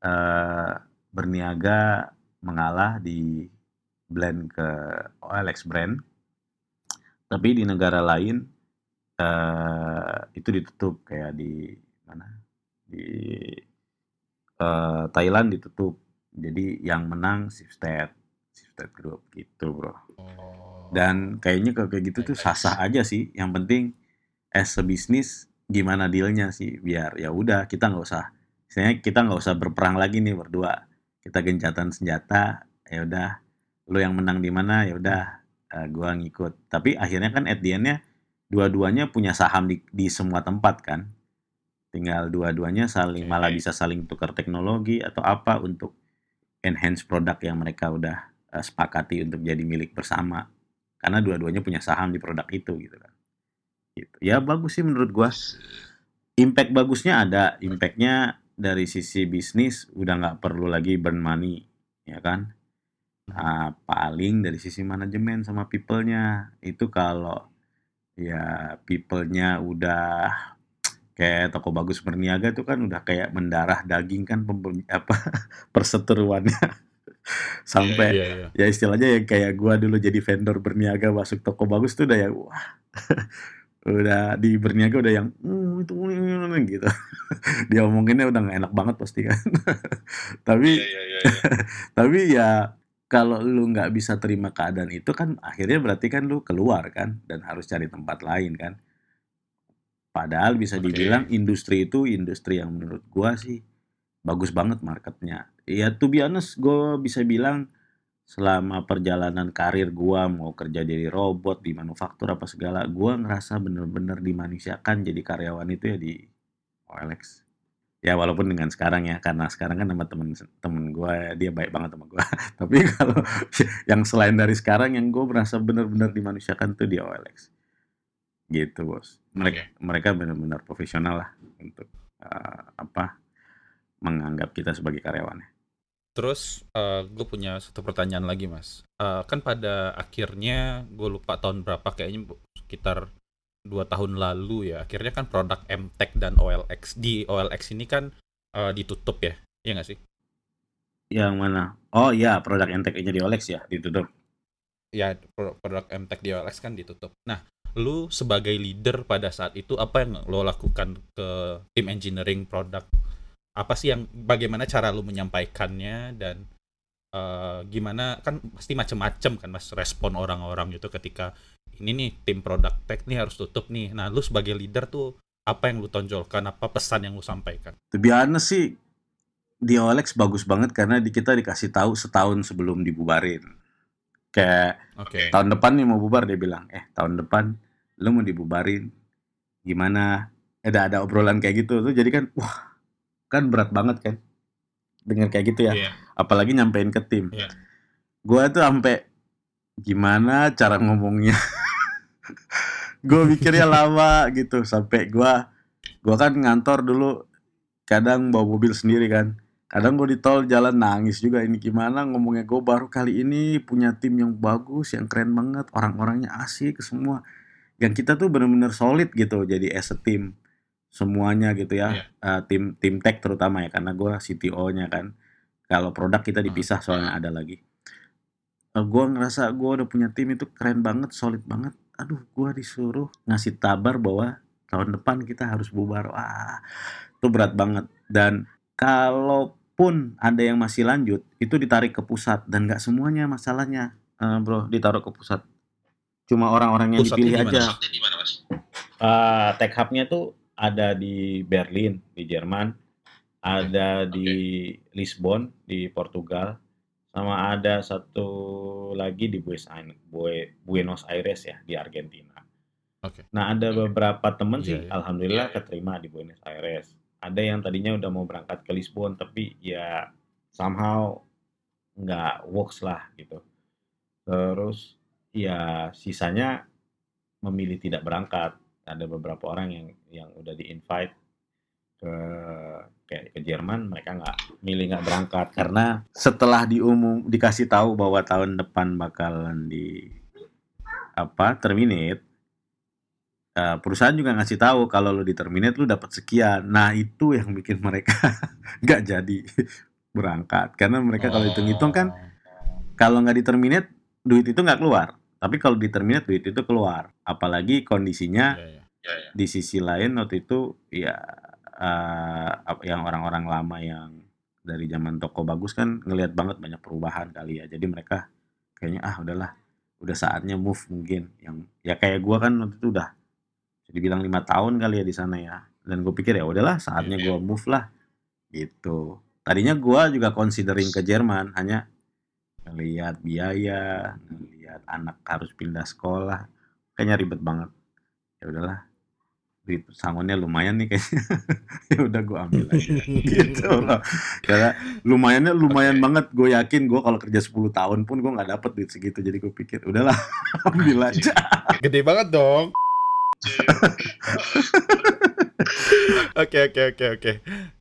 eh, berniaga mengalah di blend ke OLX brand tapi di negara lain eh, itu ditutup kayak di mana? Di eh, Thailand ditutup. Jadi yang menang Shipstead Shipstead Group gitu bro. Oh. dan kayaknya kalau kayak gitu tuh sah-sah aja sih. Yang penting as a business gimana dealnya sih? Biar ya udah kita nggak usah misalnya kita nggak usah berperang lagi nih berdua. Kita gencatan senjata ya udah. Lu yang menang di mana ya udah eh, gua ngikut. Tapi akhirnya kan at the end-nya dua-duanya punya saham di, di semua tempat kan? Tinggal dua-duanya saling Oke. malah bisa saling tukar teknologi atau apa untuk enhance produk yang mereka udah eh, sepakati untuk jadi milik bersama. Karena dua-duanya punya saham di produk itu gitu kan. Gitu. ya bagus sih menurut gua. Impact bagusnya ada. Impactnya dari sisi bisnis udah nggak perlu lagi burn money ya kan? Nah, paling dari sisi manajemen sama people-nya. Itu kalau ya people-nya udah kayak toko bagus berniaga itu kan udah kayak mendarah daging kan apa perseteruannya sampai Iya, iya. ya istilahnya yang kayak gua dulu jadi vendor berniaga masuk toko bagus tuh udah ya wah udah di berniaga udah yang "Hmm, itu ini," gitu dia omonginnya udah nggak enak banget pasti kan tapi Iya, iya, iya. iya. tapi ya kalau lu nggak bisa terima keadaan itu kan akhirnya berarti kan lu keluar kan dan harus cari tempat lain kan. Padahal bisa dibilang industri itu industri yang menurut gua sih bagus banget marketnya. Ya to be honest gua bisa bilang selama perjalanan karir gua mau kerja jadi robot di manufaktur apa segala gua ngerasa bener-bener dimanusiakan jadi karyawan itu ya di OLX ya walaupun dengan sekarang ya karena sekarang kan sama temen temen gue dia baik banget sama gue tapi kalau yang selain dari sekarang yang gue merasa benar-benar dimanusiakan tuh di OLX gitu bos. Mereka mereka benar-benar profesional lah untuk eh, apa menganggap kita sebagai karyawannya. Terus gue punya satu pertanyaan lagi mas. Eh, kan pada akhirnya gue lupa tahun berapa kayaknya sekitar dua tahun lalu ya. Akhirnya kan produk MTech dan OLX di OLX ini kan eh, ditutup ya, iya nggak sih? yang mana oh iya produk entek-nya di OLX ya ditutup Ya pro- produk MTech di OLX kan ditutup. Nah, lu sebagai leader pada saat itu apa yang lo lakukan ke tim engineering produk? Apa sih yang bagaimana cara lu menyampaikannya dan eh, gimana kan pasti macem-macem kan mas respon orang-orang gitu ketika ini nih tim produk tech nih harus tutup nih. Nah, lu sebagai leader tuh apa yang lu tonjolkan? Apa pesan yang lu sampaikan? to be honest sih di OLX bagus banget karena di kita dikasih tahu setahun sebelum dibubarin kayak Oke. tahun depan nih mau bubar dia bilang eh tahun depan lu mau dibubarin gimana ada ada obrolan kayak gitu tuh jadi kan wah kan berat banget kan dengar kayak gitu ya Iya. apalagi nyampein ke tim Iya. gua tuh sampai gimana cara ngomongnya gue mikirnya lama gitu sampai gua gua kan ngantor dulu kadang bawa mobil sendiri kan. Kadang gue di tol jalan nangis juga ini gimana ngomongnya. Gue baru kali ini punya tim yang bagus yang keren banget orang-orangnya asik semua. Yang kita tuh bener-bener solid gitu jadi as a team semuanya gitu ya. Iya. Eh, tim tim tech terutama ya karena gue CTO-nya kan. Kalau produk kita dipisah soalnya ada lagi. Eh, gue ngerasa gue udah punya tim itu keren banget solid banget aduh gue disuruh ngasih tabar bahwa tahun depan kita harus bubar. Wah itu berat banget. Dan kalaupun ada yang masih lanjut itu ditarik ke pusat. Dan nggak semuanya masalahnya eh, bro ditaruh ke pusat. Cuma orang-orang yang dipilih di mana? aja. Pusatnya di mana, Mas? Eh, tech hub-nya tuh ada di Berlin di Jerman. Ada di Lisbon di Portugal sama ada satu lagi di Buenos Aires ya di Argentina. Oke. Nah ada beberapa temen Iya, sih, iya. alhamdulillah Iya, iya. keterima di Buenos Aires. Ada yang tadinya udah mau berangkat ke Lisbon tapi ya somehow nggak works lah gitu. Terus ya sisanya memilih tidak berangkat. Ada beberapa orang yang yang udah di invite ke kayak ke Jerman mereka nggak milih nggak berangkat. Karena setelah diumum dikasih tahu bahwa tahun depan bakalan di apa terminate eh, perusahaan juga ngasih tahu kalau lu di terminate lu dapat sekian. Nah itu yang bikin mereka nggak jadi berangkat. Karena mereka kalau hitung-hitung kan kalau nggak di terminate duit itu nggak keluar. Tapi kalau di terminate duit itu keluar. Apalagi kondisinya Iya, iya. Ya, ya. di sisi lain waktu itu ya apa- yang orang-orang lama yang dari zaman toko bagus kan ngelihat banget banyak perubahan kali ya. Jadi mereka kayaknya ah udahlah udah saatnya move mungkin. Yang ya kayak gua kan waktu itu udah jadi bilang lima tahun kali ya di sana ya. Dan gue pikir ya udahlah saatnya Iya. gua move lah. Gitu. Tadinya gua juga considering ke Jerman hanya ngelihat biaya ngelihat anak harus pindah sekolah kayaknya ribet banget. Ya udahlah duit sangonnya lumayan nih kayaknya ya udah gue ambil aja gitu loh karena lumayannya lumayan Oke. banget gue yakin gue kalau kerja 10 tahun pun gue nggak dapet duit segitu jadi gue pikir udahlah ambil aja Gede banget dong. Oke oke oke oke.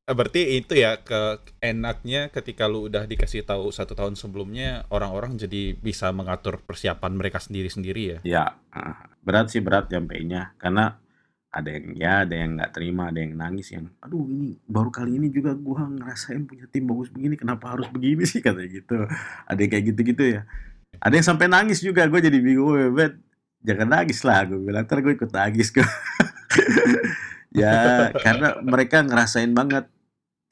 Eh, Berarti itu ya ke enaknya ketika lu udah dikasih tahu satu tahun sebelumnya orang-orang jadi bisa mengatur persiapan mereka sendiri-sendiri ya. ya ah, berat sih berat nyampeinnya karena ada yang ya ada yang nggak terima ada yang nangis yang aduh ini baru kali ini juga gue ngerasain punya tim bagus begini kenapa harus begini sih? Katanya gitu. Ada yang kayak gitu-gitu ya. Ada yang sampai nangis juga gue jadi bingung "Weh, Bet, jangan nangis lah gue bilang. Ntar gue ikut nangis gue ya karena mereka ngerasain banget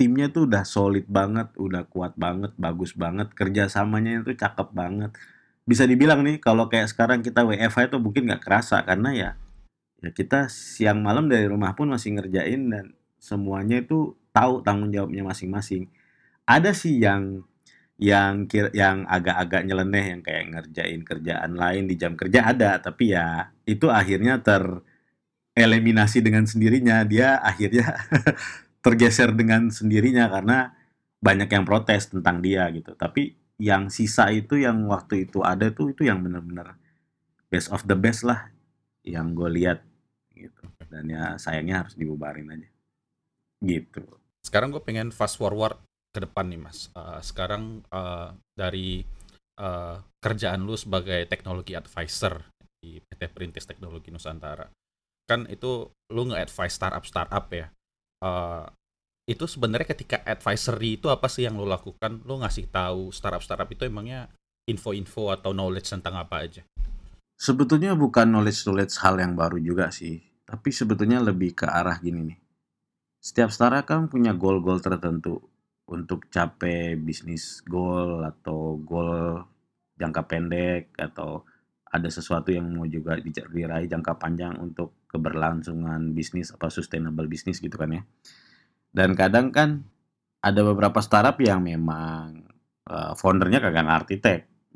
timnya tuh udah solid banget udah kuat banget bagus banget kerjasamanya itu cakep banget. Bisa dibilang nih kalau kayak sekarang kita WFH itu mungkin nggak kerasa karena ya ya kita siang malam dari rumah pun masih ngerjain dan semuanya itu tahu tanggung jawabnya masing-masing. Ada sih yang yang kira, yang agak-agak nyeleneh yang kayak ngerjain kerjaan lain di jam kerja ada tapi ya itu akhirnya tereliminasi dengan sendirinya. Dia akhirnya tergeser dengan sendirinya karena banyak yang protes tentang dia gitu. Tapi yang sisa itu yang waktu itu ada tuh itu yang benar-benar best of the best lah yang gue lihat gitu dan ya sayangnya harus dibubarin aja gitu Sekarang gue pengen fast forward ke depan nih mas. Eh, sekarang eh, dari eh, kerjaan lu sebagai teknologi advisor di PT Perintis Teknologi Nusantara, kan itu lu nge-advise startup-startup ya. Eh, itu sebenarnya ketika advisory itu apa sih yang lu lakukan? Lu ngasih tahu startup-startup itu emangnya info-info atau knowledge tentang apa aja? Sebetulnya bukan knowledge knowledge hal yang baru juga sih tapi sebetulnya lebih ke arah gini nih. Setiap startup kan punya goal-goal tertentu untuk capai bisnis goal atau goal jangka pendek atau ada sesuatu yang mau juga di- diraih jangka panjang untuk keberlangsungan bisnis apa sustainable bisnis gitu kan ya. Dan kadang kan ada beberapa startup yang memang eh, foundernya kagak Nah,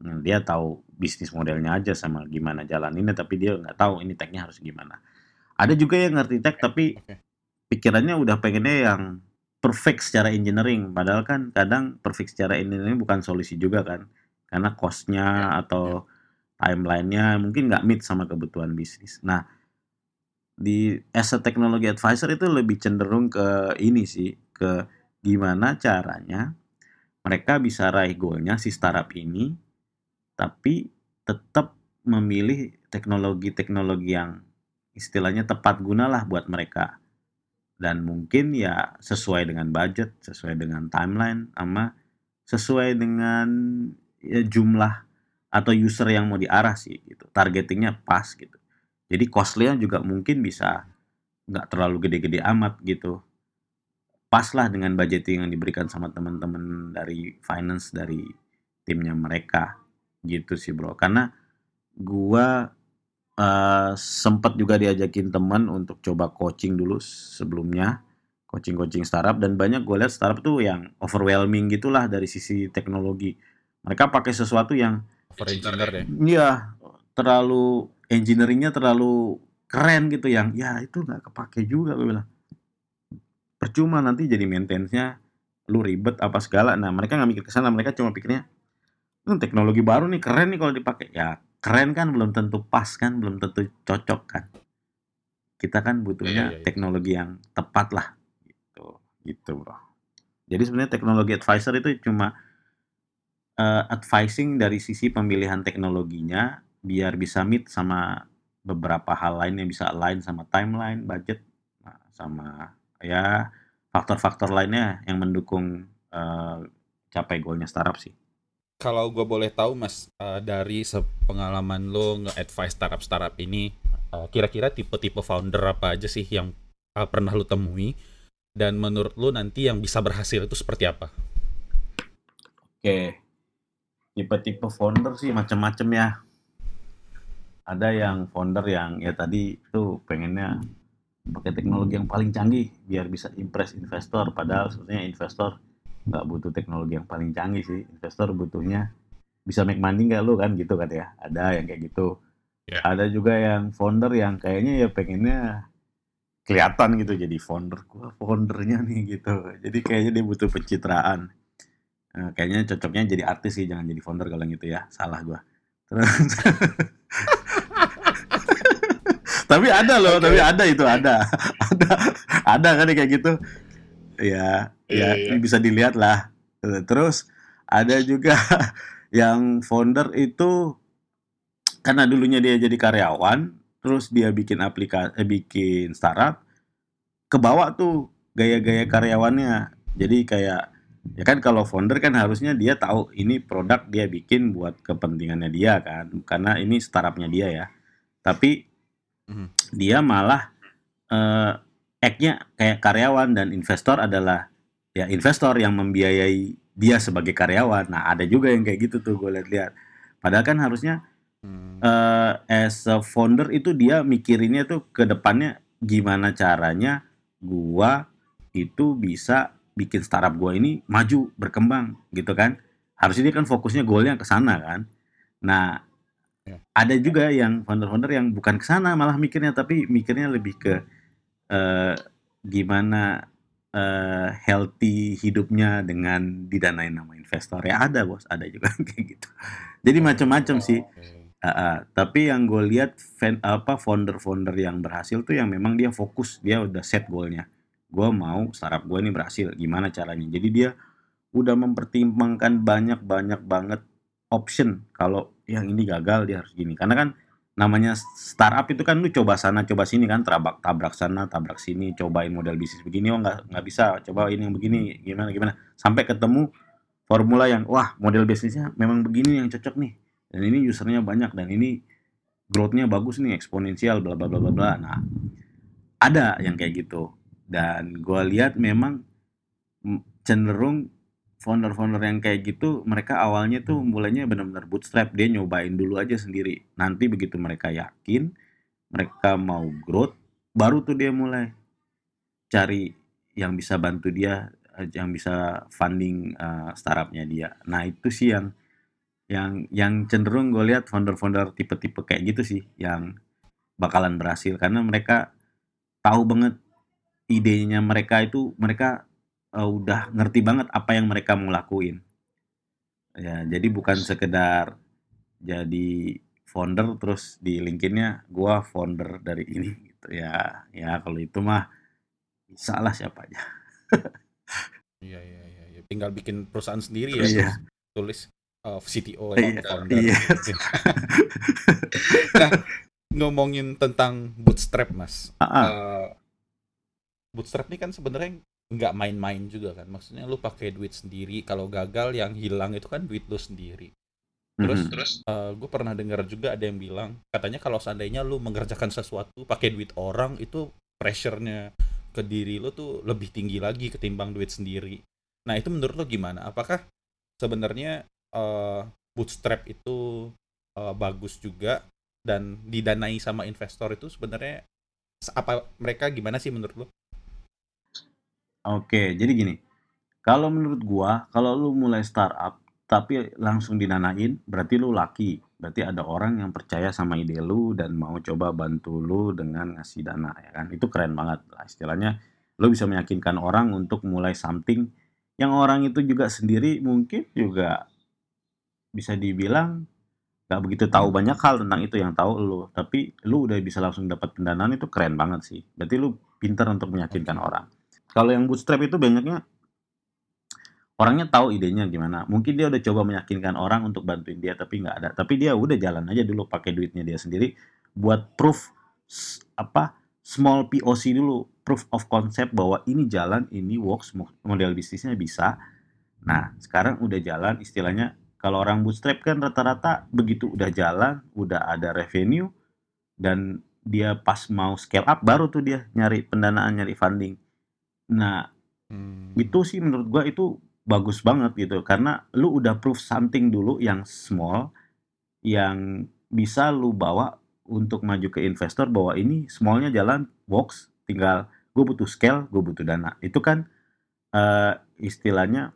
dia tahu bisnis modelnya aja sama gimana jalaninnya tapi dia nggak tahu ini technya harus gimana. Ada juga yang ngerti tech tapi pikirannya udah pengennya yang perfect secara engineering. Padahal kan kadang perfect secara engineering bukan solusi juga kan. Karena costnya atau timelinenya mungkin nggak meet sama kebutuhan bisnis. Nah di as a technology advisor itu lebih cenderung ke ini sih ke gimana caranya mereka bisa raih goalnya si startup ini tapi tetap memilih teknologi-teknologi yang istilahnya tepat guna lah buat mereka. Dan mungkin ya sesuai dengan budget sesuai dengan timeline sama sesuai dengan ya, jumlah atau user yang mau diarah sih gitu. Targetingnya pas gitu. Jadi costly-nya juga mungkin bisa nggak terlalu gede-gede amat gitu. Pas lah dengan budgeting yang diberikan sama teman-teman dari finance dari timnya mereka gitu sih bro karena gua eh, sempat juga diajakin teman untuk coba coaching dulu sebelumnya coaching-coaching startup dan banyak gue lihat startup tuh yang overwhelming gitulah dari sisi teknologi Mereka pakai sesuatu yang Over engineer ya. Iya, terlalu engineeringnya terlalu keren gitu yang ya itu nggak kepake juga gue bilang. Percuma nanti jadi maintenance-nya lu ribet apa segala. Nah mereka nggak mikir ke sana, mereka cuma pikirnya "Hmm, teknologi baru nih keren nih kalau dipakai. Ya keren kan belum tentu pas kan, belum tentu cocok kan. Kita kan butuhnya Iya, iya, iya. teknologi yang tepat lah gitu, gitu bro. Jadi sebenarnya teknologi advisor itu cuma eh, advising dari sisi pemilihan teknologinya biar bisa meet sama beberapa hal lain yang bisa align sama timeline, budget, nah, sama ya faktor-faktor lainnya yang mendukung eh, capai goalnya startup sih. Kalau gue boleh tahu mas, eh, dari pengalaman lo nge-advise startup-startup ini, eh, kira-kira tipe-tipe founder apa aja sih yang eh, pernah lo temui? Dan menurut lo nanti yang bisa berhasil itu seperti apa? Oke, tipe-tipe founder sih macam-macam ya. Ada yang founder yang ya tadi itu pengennya pakai teknologi yang paling canggih biar bisa impress investor. Padahal sebenarnya investor nggak butuh teknologi yang paling canggih sih. Investor butuhnya bisa make money nggak lu kan gitu kan ya. Ada yang kayak gitu. Ya. Ada juga yang founder yang kayaknya ya pengennya kelihatan gitu jadi founder. Gua foundernya nih gitu. Jadi kayaknya dia butuh pencitraan. Nah, kayaknya cocoknya jadi artis sih, jangan jadi founder kalau gitu ya. Salah gua. Terus tapi ada loh, Oke. tapi ada itu ada. ada ada kan kayak gitu. Ya, ya Iya, iya. bisa dilihat lah. Terus ada juga yang founder itu karena dulunya dia jadi karyawan, terus dia bikin aplikasi eh, bikin startup, kebawa tuh gaya-gaya karyawannya. Jadi kayak ya kan kalau founder kan harusnya dia tahu ini produk dia bikin buat kepentingannya dia kan, karena ini startupnya dia ya. Tapi Mhm. dia malah eh act-nya kayak karyawan dan investor adalah ya investor yang membiayai dia sebagai karyawan. Nah, ada juga yang kayak gitu tuh gue lihat-lihat. Padahal kan harusnya Hmm. eh as a founder itu dia mikirinnya tuh ke depannya gimana caranya gua itu bisa bikin startup gua ini maju, berkembang gitu kan. Harusnya dia kan fokusnya goalnya ke sana kan. Nah, Ya. ada juga yang founder-founder yang bukan ke sana malah mikirnya tapi mikirnya lebih ke eh gimana eh healthy hidupnya dengan didanain sama investor. Ya ada, Bos, ada juga kayak gitu. Jadi macam-macam sih. Ah, ah. tapi yang gue lihat fan, apa founder-founder yang berhasil tuh yang memang dia fokus, dia udah set goalnya. Gue mau startup gue ini berhasil, gimana caranya? Jadi dia udah mempertimbangkan banyak-banyak banget option. Kalau yang ini gagal dia harus gini. Karena kan namanya startup itu kan lu coba sana, coba sini kan, tabrak tabrak sana, tabrak sini, cobain model bisnis begini, oh nggak nggak bisa, coba ini yang begini, gimana gimana, sampai ketemu formula yang wah model bisnisnya memang begini yang cocok nih. Dan ini usernya banyak dan ini growth-nya bagus nih eksponensial bla bla bla bla bla. Nah ada yang kayak gitu. Dan gue lihat memang mm, cenderung founder-founder yang kayak gitu mereka awalnya tuh mulainya benar-benar bootstrap. Dia nyobain dulu aja sendiri. Nanti begitu mereka yakin mereka mau growth baru tuh dia mulai cari yang bisa bantu dia eh, yang bisa funding eh, startupnya dia. Nah itu sih yang yang yang cenderung gue lihat founder-founder tipe-tipe kayak gitu sih yang bakalan berhasil. Karena mereka tahu banget idenya mereka itu mereka eh, udah ngerti banget apa yang mereka mau lakuin ya jadi bukan sekedar jadi founder terus di LinkedIn-nya gua founder dari ini gitu ya ya kalau itu mah bisa lah siapa aja Iya, iya, iya, iya. Tinggal bikin perusahaan sendiri ya, Iya. tulis uh, CTO Iya, atau founder. iya. nah, ngomongin tentang bootstrap, Mas. Ah, ah. Eh, bootstrap ini kan sebenarnya nggak main-main juga kan. Maksudnya lu pakai duit sendiri, kalau gagal yang hilang itu kan duit lu sendiri. Terus Mhm. Terus gue pernah dengar juga ada yang bilang, katanya kalau seandainya lu mengerjakan sesuatu pakai duit orang itu pressure-nya ke diri lu tuh lebih tinggi lagi ketimbang duit sendiri. Nah itu menurut lu gimana? Apakah sebenarnya eh, bootstrap itu eh, bagus juga dan didanai sama investor itu sebenarnya apa mereka gimana sih menurut lu? Oke, jadi gini. Kalau menurut gua, kalau lu mulai startup tapi langsung dinanain, berarti lu laki. Berarti ada orang yang percaya sama ide lu dan mau coba bantu lu dengan ngasih dana ya kan. Itu keren banget lah istilahnya. Lu bisa meyakinkan orang untuk mulai something yang orang itu juga sendiri mungkin juga bisa dibilang gak begitu tahu banyak hal tentang itu yang tahu lu tapi lu udah bisa langsung dapat pendanaan itu keren banget sih berarti lu pintar untuk meyakinkan orang kalau yang bootstrap itu banyaknya orangnya tahu idenya gimana. Mungkin dia udah coba meyakinkan orang untuk bantuin dia tapi nggak ada. Tapi dia udah jalan aja dulu pakai duitnya dia sendiri buat proof apa small POC dulu. Proof of concept bahwa ini jalan ini works model bisnisnya bisa. Nah sekarang udah jalan istilahnya kalau orang bootstrap kan rata-rata begitu udah jalan, udah ada revenue, dan dia pas mau scale up baru tuh dia nyari pendanaan, nyari funding. Nah, hmm. itu sih menurut gua itu bagus banget gitu. Karena lu udah proof something dulu yang small yang bisa lu bawa untuk maju ke investor bahwa ini smallnya jalan works tinggal gue butuh scale gue butuh dana. Itu kan uh, istilahnya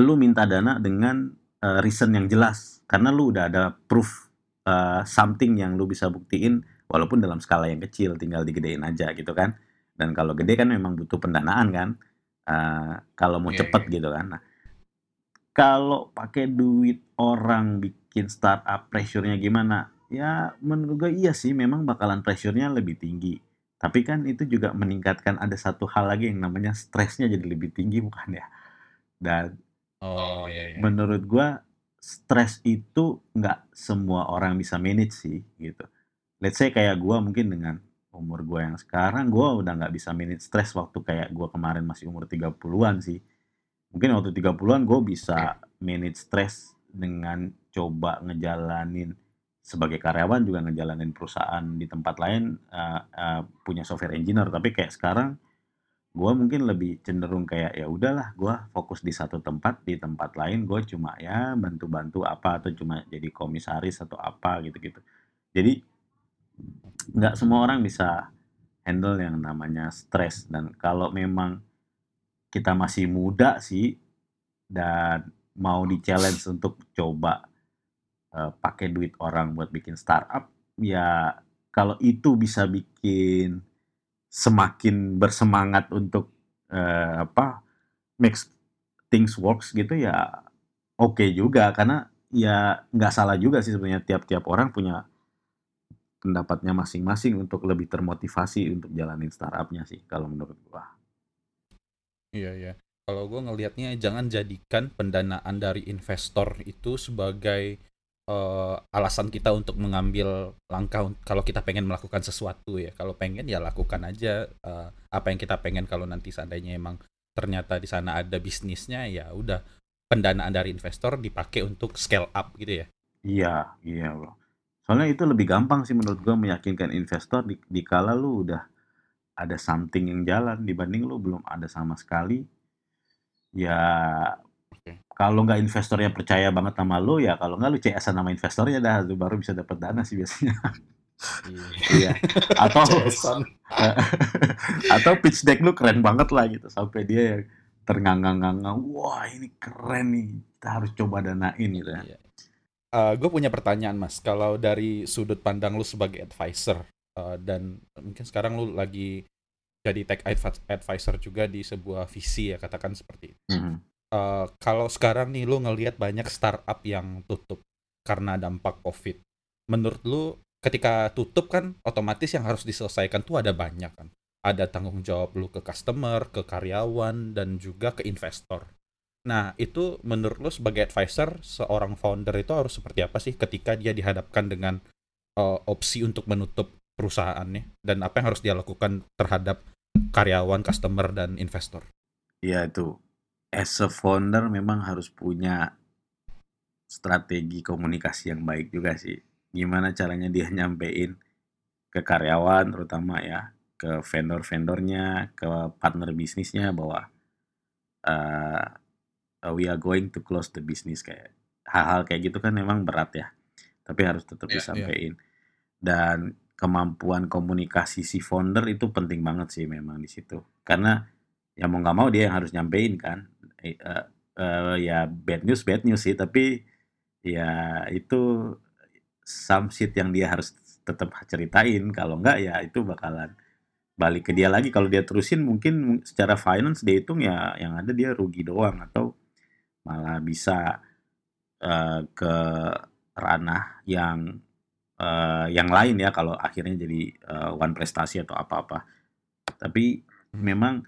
lu minta dana dengan uh, reason yang jelas. Karena lu udah ada proof uh, something yang lu bisa buktiin walaupun dalam skala yang kecil tinggal digedein aja gitu kan dan kalau gede kan memang butuh pendanaan kan uh, kalau mau yeah, cepet yeah. gitu kan nah, kalau pakai duit orang bikin startup pressure-nya gimana ya menurut gue iya sih memang bakalan pressure-nya lebih tinggi tapi kan itu juga meningkatkan ada satu hal lagi yang namanya stresnya jadi lebih tinggi bukan ya dan Oh, iya iya. Menurut gua stres itu nggak semua orang bisa manage sih gitu. Let's say kayak gua mungkin dengan umur gua yang sekarang gua udah nggak bisa manage stres waktu kayak gua kemarin masih umur 30-an sih. Mungkin waktu 30-an gue bisa manage stres dengan coba ngejalanin sebagai karyawan juga ngejalanin perusahaan di tempat lain uh, uh, punya software engineer. Tapi kayak sekarang gue mungkin lebih cenderung kayak ya udahlah gue fokus di satu tempat di tempat lain gue cuma ya bantu-bantu apa atau cuma jadi komisaris atau apa gitu-gitu. Jadi nggak semua orang bisa handle yang namanya stres. Dan kalau memang kita masih muda sih dan mau di challenge untuk coba uh, pakai duit orang buat bikin startup ya kalau itu bisa bikin semakin bersemangat untuk uh, apa makes things works gitu ya oke okay juga. Karena ya nggak salah juga sih sebenarnya tiap-tiap orang punya pendapatnya masing-masing untuk lebih termotivasi untuk jalanin startupnya sih kalau menurut gua. Iya iya. Kalau gua ngelihatnya jangan jadikan pendanaan dari investor itu sebagai uh, alasan kita untuk mengambil langkah kalau kita pengen melakukan sesuatu ya. Kalau pengen ya lakukan aja uh, apa yang kita pengen kalau nanti seandainya emang ternyata di sana ada bisnisnya ya udah pendanaan dari investor dipakai untuk scale up gitu ya. Iya, iya, Bro. Soalnya itu lebih gampang sih menurut gua meyakinkan investor di, di kala lu udah ada something yang jalan dibanding lu belum ada sama sekali. Ya kalau nggak investornya percaya banget sama lo ya kalau nggak lu CS nama investornya dah lu baru bisa dapat dana sih biasanya. Iya. Atau atau pitch deck lu keren banget lah gitu sampai dia yang ternganga-nganga wah ini keren nih kita harus coba danain gitu ya. Iya. Uh, gue punya pertanyaan mas. Kalau dari sudut pandang lu sebagai advisor uh, dan mungkin sekarang lu lagi jadi tech advisor juga di sebuah visi ya katakan seperti itu. Mm -hmm uh, kalau sekarang nih lu ngelihat banyak startup yang tutup karena dampak covid. Menurut lu ketika tutup kan otomatis yang harus diselesaikan tuh ada banyak kan. Ada tanggung jawab lu ke customer ke karyawan dan juga ke investor nah itu menurut lu sebagai advisor seorang founder itu harus seperti apa sih ketika dia dihadapkan dengan uh, opsi untuk menutup perusahaannya dan apa yang harus dia lakukan terhadap karyawan, customer dan investor? Iya itu as a founder memang harus punya strategi komunikasi yang baik juga sih. Gimana caranya dia nyampein ke karyawan terutama ya, ke vendor-vendornya, ke partner bisnisnya bahwa uh, we are going to close the business kayak hal-hal kayak gitu kan memang berat ya. Tapi harus tetap yeah, disampaikan. Yeah. Dan kemampuan komunikasi si founder itu penting banget sih memang di situ. Karena ya mau nggak mau dia yang harus nyampein kan uh, uh, ya bad news bad news sih tapi ya itu some shit yang dia harus tetap ceritain kalau enggak ya itu bakalan balik ke dia lagi kalau dia terusin mungkin secara finance dia hitung ya yang ada dia rugi doang atau malah bisa uh, ke ranah yang uh, yang lain ya kalau akhirnya jadi uh, one prestasi atau apa-apa tapi memang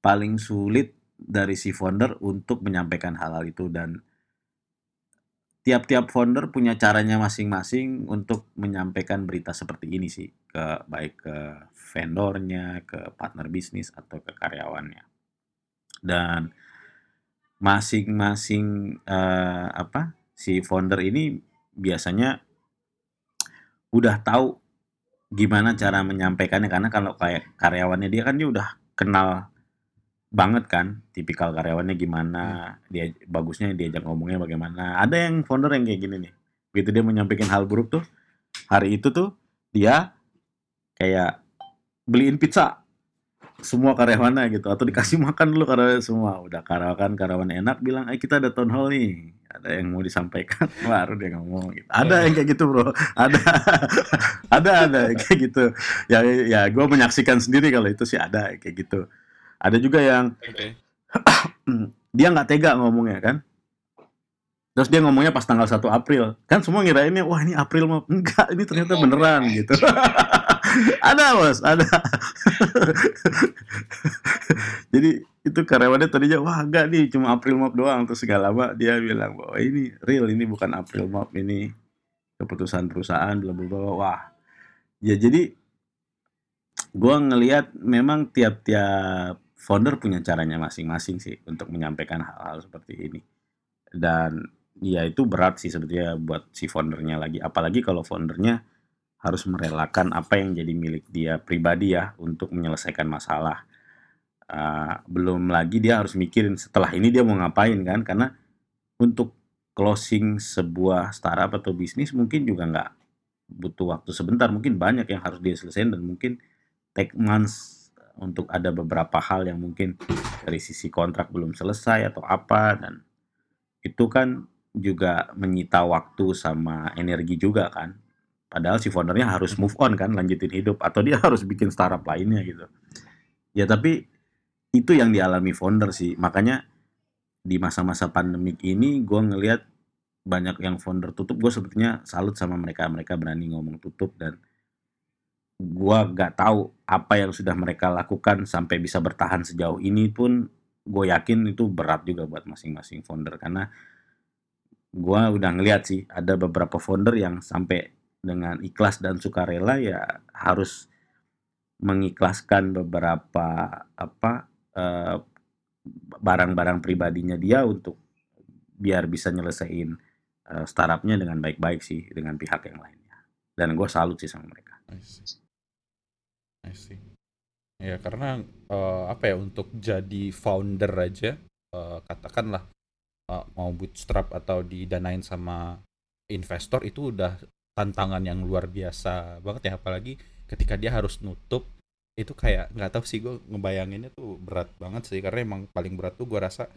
paling sulit dari si founder untuk menyampaikan hal-hal itu dan tiap-tiap founder punya caranya masing-masing untuk menyampaikan berita seperti ini sih ke baik ke vendornya, ke partner bisnis atau ke karyawannya. Dan masing-masing uh, apa si founder ini biasanya udah tahu gimana cara menyampaikannya. Karena kalau kayak karyawannya dia kan dia udah kenal banget kan tipikal karyawannya gimana hmm. dia bagusnya diajak ngomongnya bagaimana. Ada yang founder yang kayak gini nih begitu dia menyampaikan hal buruk tuh hari itu tuh dia kayak beliin pizza semua karyawannya gitu atau dikasih makan dulu karyawan semua udah karyawan karyawan enak bilang eh kita ada town hall nih ada yang mau disampaikan baru dia ngomong gitu. ada yang kayak gitu bro ada ada ada kayak gitu ya ya gue menyaksikan sendiri kalau itu sih ada kayak gitu ada juga yang okay. dia nggak tega ngomongnya kan. Terus dia ngomongnya pas tanggal 1 April. Kan semua ngirainnya, wah ini April mau enggak, ini ternyata beneran gitu. ada bos, ada. Jadi itu karyawannya tadinya, wah enggak nih cuma April Mop doang. Terus segala lama dia bilang bahwa ini real, ini bukan April Mop, ini keputusan perusahaan, bla bla bla. Wah, ya jadi gue ngelihat memang tiap-tiap founder punya caranya masing-masing sih untuk menyampaikan hal-hal seperti ini. Dan ya itu berat sih sebetulnya buat si foundernya lagi. Apalagi kalau foundernya harus merelakan apa yang jadi milik dia pribadi ya untuk menyelesaikan masalah. Uh, belum lagi dia harus mikirin setelah ini dia mau ngapain kan karena untuk closing sebuah startup atau bisnis mungkin juga nggak butuh waktu sebentar mungkin banyak yang harus dia selesaikan dan mungkin take months untuk ada beberapa hal yang mungkin dari sisi kontrak belum selesai atau apa dan itu kan juga menyita waktu sama energi juga kan. Padahal si foundernya harus move on kan, lanjutin hidup atau dia harus bikin startup lainnya gitu. Ya tapi itu yang dialami founder sih. Makanya di masa-masa pandemik ini gue ngelihat banyak yang founder tutup, gue sebetulnya salut sama mereka. Mereka berani ngomong tutup dan gua nggak tahu apa yang sudah mereka lakukan sampai bisa bertahan sejauh ini pun gue yakin itu berat juga buat masing-masing founder karena gua udah ngeliat sih ada beberapa founder yang sampai dengan ikhlas dan sukarela ya harus mengikhlaskan beberapa apa eh, barang-barang pribadinya dia untuk biar bisa nyelesain uh, startupnya dengan baik-baik sih dengan pihak yang lainnya dan gue salut sih sama mereka. I see. Ya karena uh, apa ya untuk jadi founder aja uh, katakanlah uh, mau bootstrap atau didanain sama investor itu udah tantangan yang luar biasa banget ya apalagi ketika dia harus nutup itu kayak nggak tahu sih gue ngebayanginnya tuh berat banget sih karena emang paling berat tuh gue rasa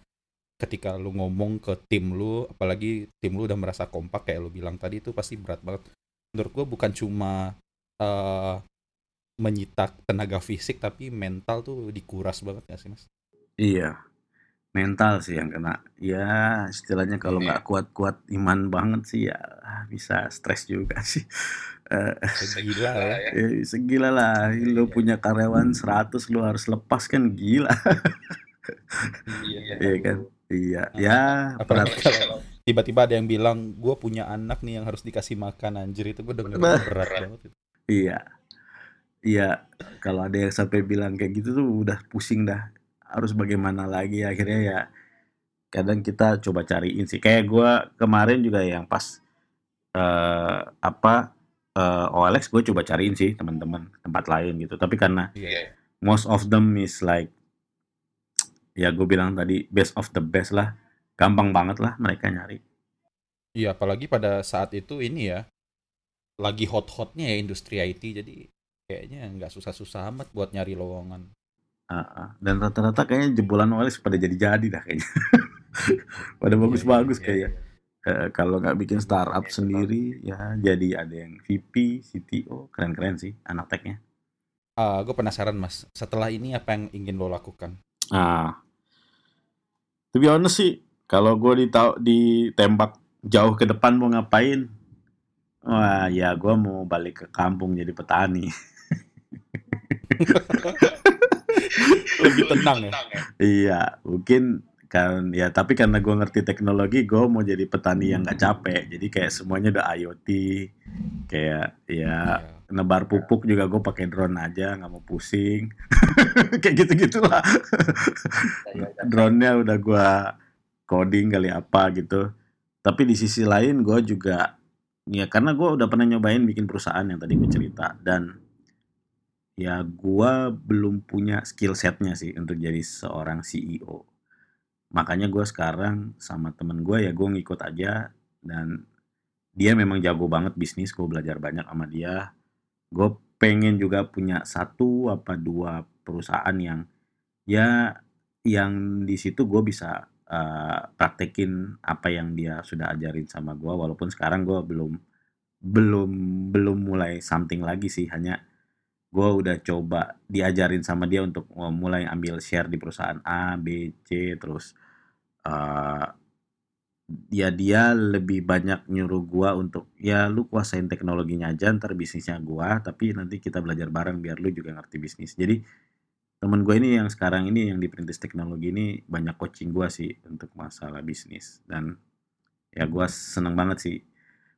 ketika lu ngomong ke tim lu apalagi tim lu udah merasa kompak kayak lu bilang tadi itu pasti berat banget. Menurut gue bukan cuma uh, menyita tenaga fisik tapi mental tuh dikuras banget ya sih mas? Iya mental sih yang kena ya istilahnya kalau iya. nggak kuat-kuat iman banget sih ya bisa stres juga sih bisa gila ya. ya bisa gila lah lu iya. punya karyawan 100 lu harus lepas kan gila iya, iya kan iya nah, ya tiba-tiba ada yang bilang gue punya anak nih yang harus dikasih makan anjir itu gue denger berat banget itu. iya Iya, kalau ada yang sampai bilang kayak gitu tuh udah pusing dah. Harus bagaimana lagi akhirnya ya kadang kita coba cariin sih. Kayak gue kemarin juga yang pas uh, apa uh, OLX gue coba cariin sih teman-teman tempat lain gitu. Tapi karena yeah. most of them is like ya gue bilang tadi best of the best lah, gampang banget lah mereka nyari. Iya, apalagi pada saat itu ini ya lagi hot-hotnya ya industri IT jadi kayaknya nggak susah-susah amat buat nyari lowongan. Uh, uh. Dan rata-rata kayaknya jebolan OLX pada jadi-jadi dah kayaknya. pada bagus-bagus iya, iya, kayak eh, kalau nggak bikin startup sendiri ya jadi ada yang VP, CTO, keren-keren sih anak technya. Uh, gue penasaran mas, setelah ini apa yang ingin lo lakukan? Nah, to be honest sih, kalau gue ditau ditembak jauh ke depan mau ngapain, wah ya gue mau balik ke kampung jadi petani. Lebih tenang ya? Iya, mungkin kan ya tapi karena gue ngerti teknologi gue mau jadi petani yang nggak capek. Jadi kayak semuanya udah IoT kayak ya Iya. nebar pupuk juga gue pakai drone aja nggak mau pusing. Kayak gitu gitulah drone-nya udah gue coding kali apa gitu. Tapi di sisi lain gue juga ya karena gue udah pernah nyobain bikin perusahaan yang tadi gue cerita. Dan ya gue belum punya skill setnya sih untuk jadi seorang CEO makanya gue sekarang sama temen gue ya gue ngikut aja dan dia memang jago banget bisnis gue belajar banyak sama dia. Gue pengen juga punya satu apa dua perusahaan yang ya yang di situ gue bisa uh, praktekin apa yang dia sudah ajarin sama gue walaupun sekarang gue belum belum belum mulai something lagi sih hanya gue udah coba diajarin sama dia untuk uh, mulai ambil share di perusahaan A, B, C, terus uh, ya dia lebih banyak nyuruh gua untuk ya lu kuasain teknologinya aja ntar bisnisnya gua tapi nanti kita belajar bareng biar lu juga ngerti bisnis. Jadi temen gue ini yang sekarang ini yang di perintis teknologi ini banyak coaching gua sih untuk masalah bisnis. Dan ya gua seneng banget sih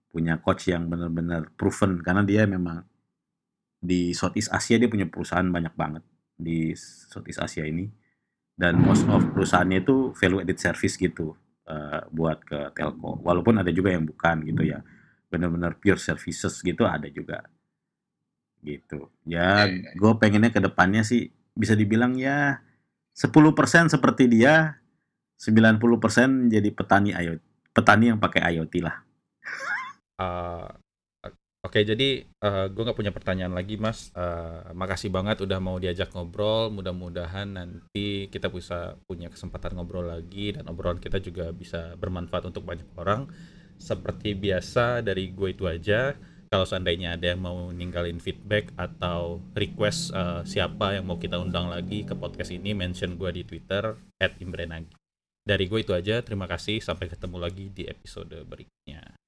punya coach yang bener-bener proven karena dia memang di Southeast Asia dia punya perusahaan banyak banget di Southeast Asia ini. Dan most of perusahaannya itu value added service gitu uh, buat ke telco. Walaupun ada juga yang bukan gitu ya. Benar-benar pure services gitu ada juga. Gitu. Ya gue pengennya ke depannya sih bisa dibilang ya 10% seperti dia 90% jadi petani IoT petani yang pakai IoT lah. Uh, Oke, jadi uh, gue nggak punya pertanyaan lagi, Mas. Uh, makasih banget udah mau diajak ngobrol. Mudah-mudahan nanti kita bisa punya kesempatan ngobrol lagi dan obrolan kita juga bisa bermanfaat untuk banyak orang. Seperti biasa dari gue itu aja. Kalau seandainya ada yang mau ninggalin feedback atau request uh, siapa yang mau kita undang lagi ke podcast ini, mention gue di Twitter @imbrenagi. Dari gue itu aja. Terima kasih. Sampai ketemu lagi di episode berikutnya.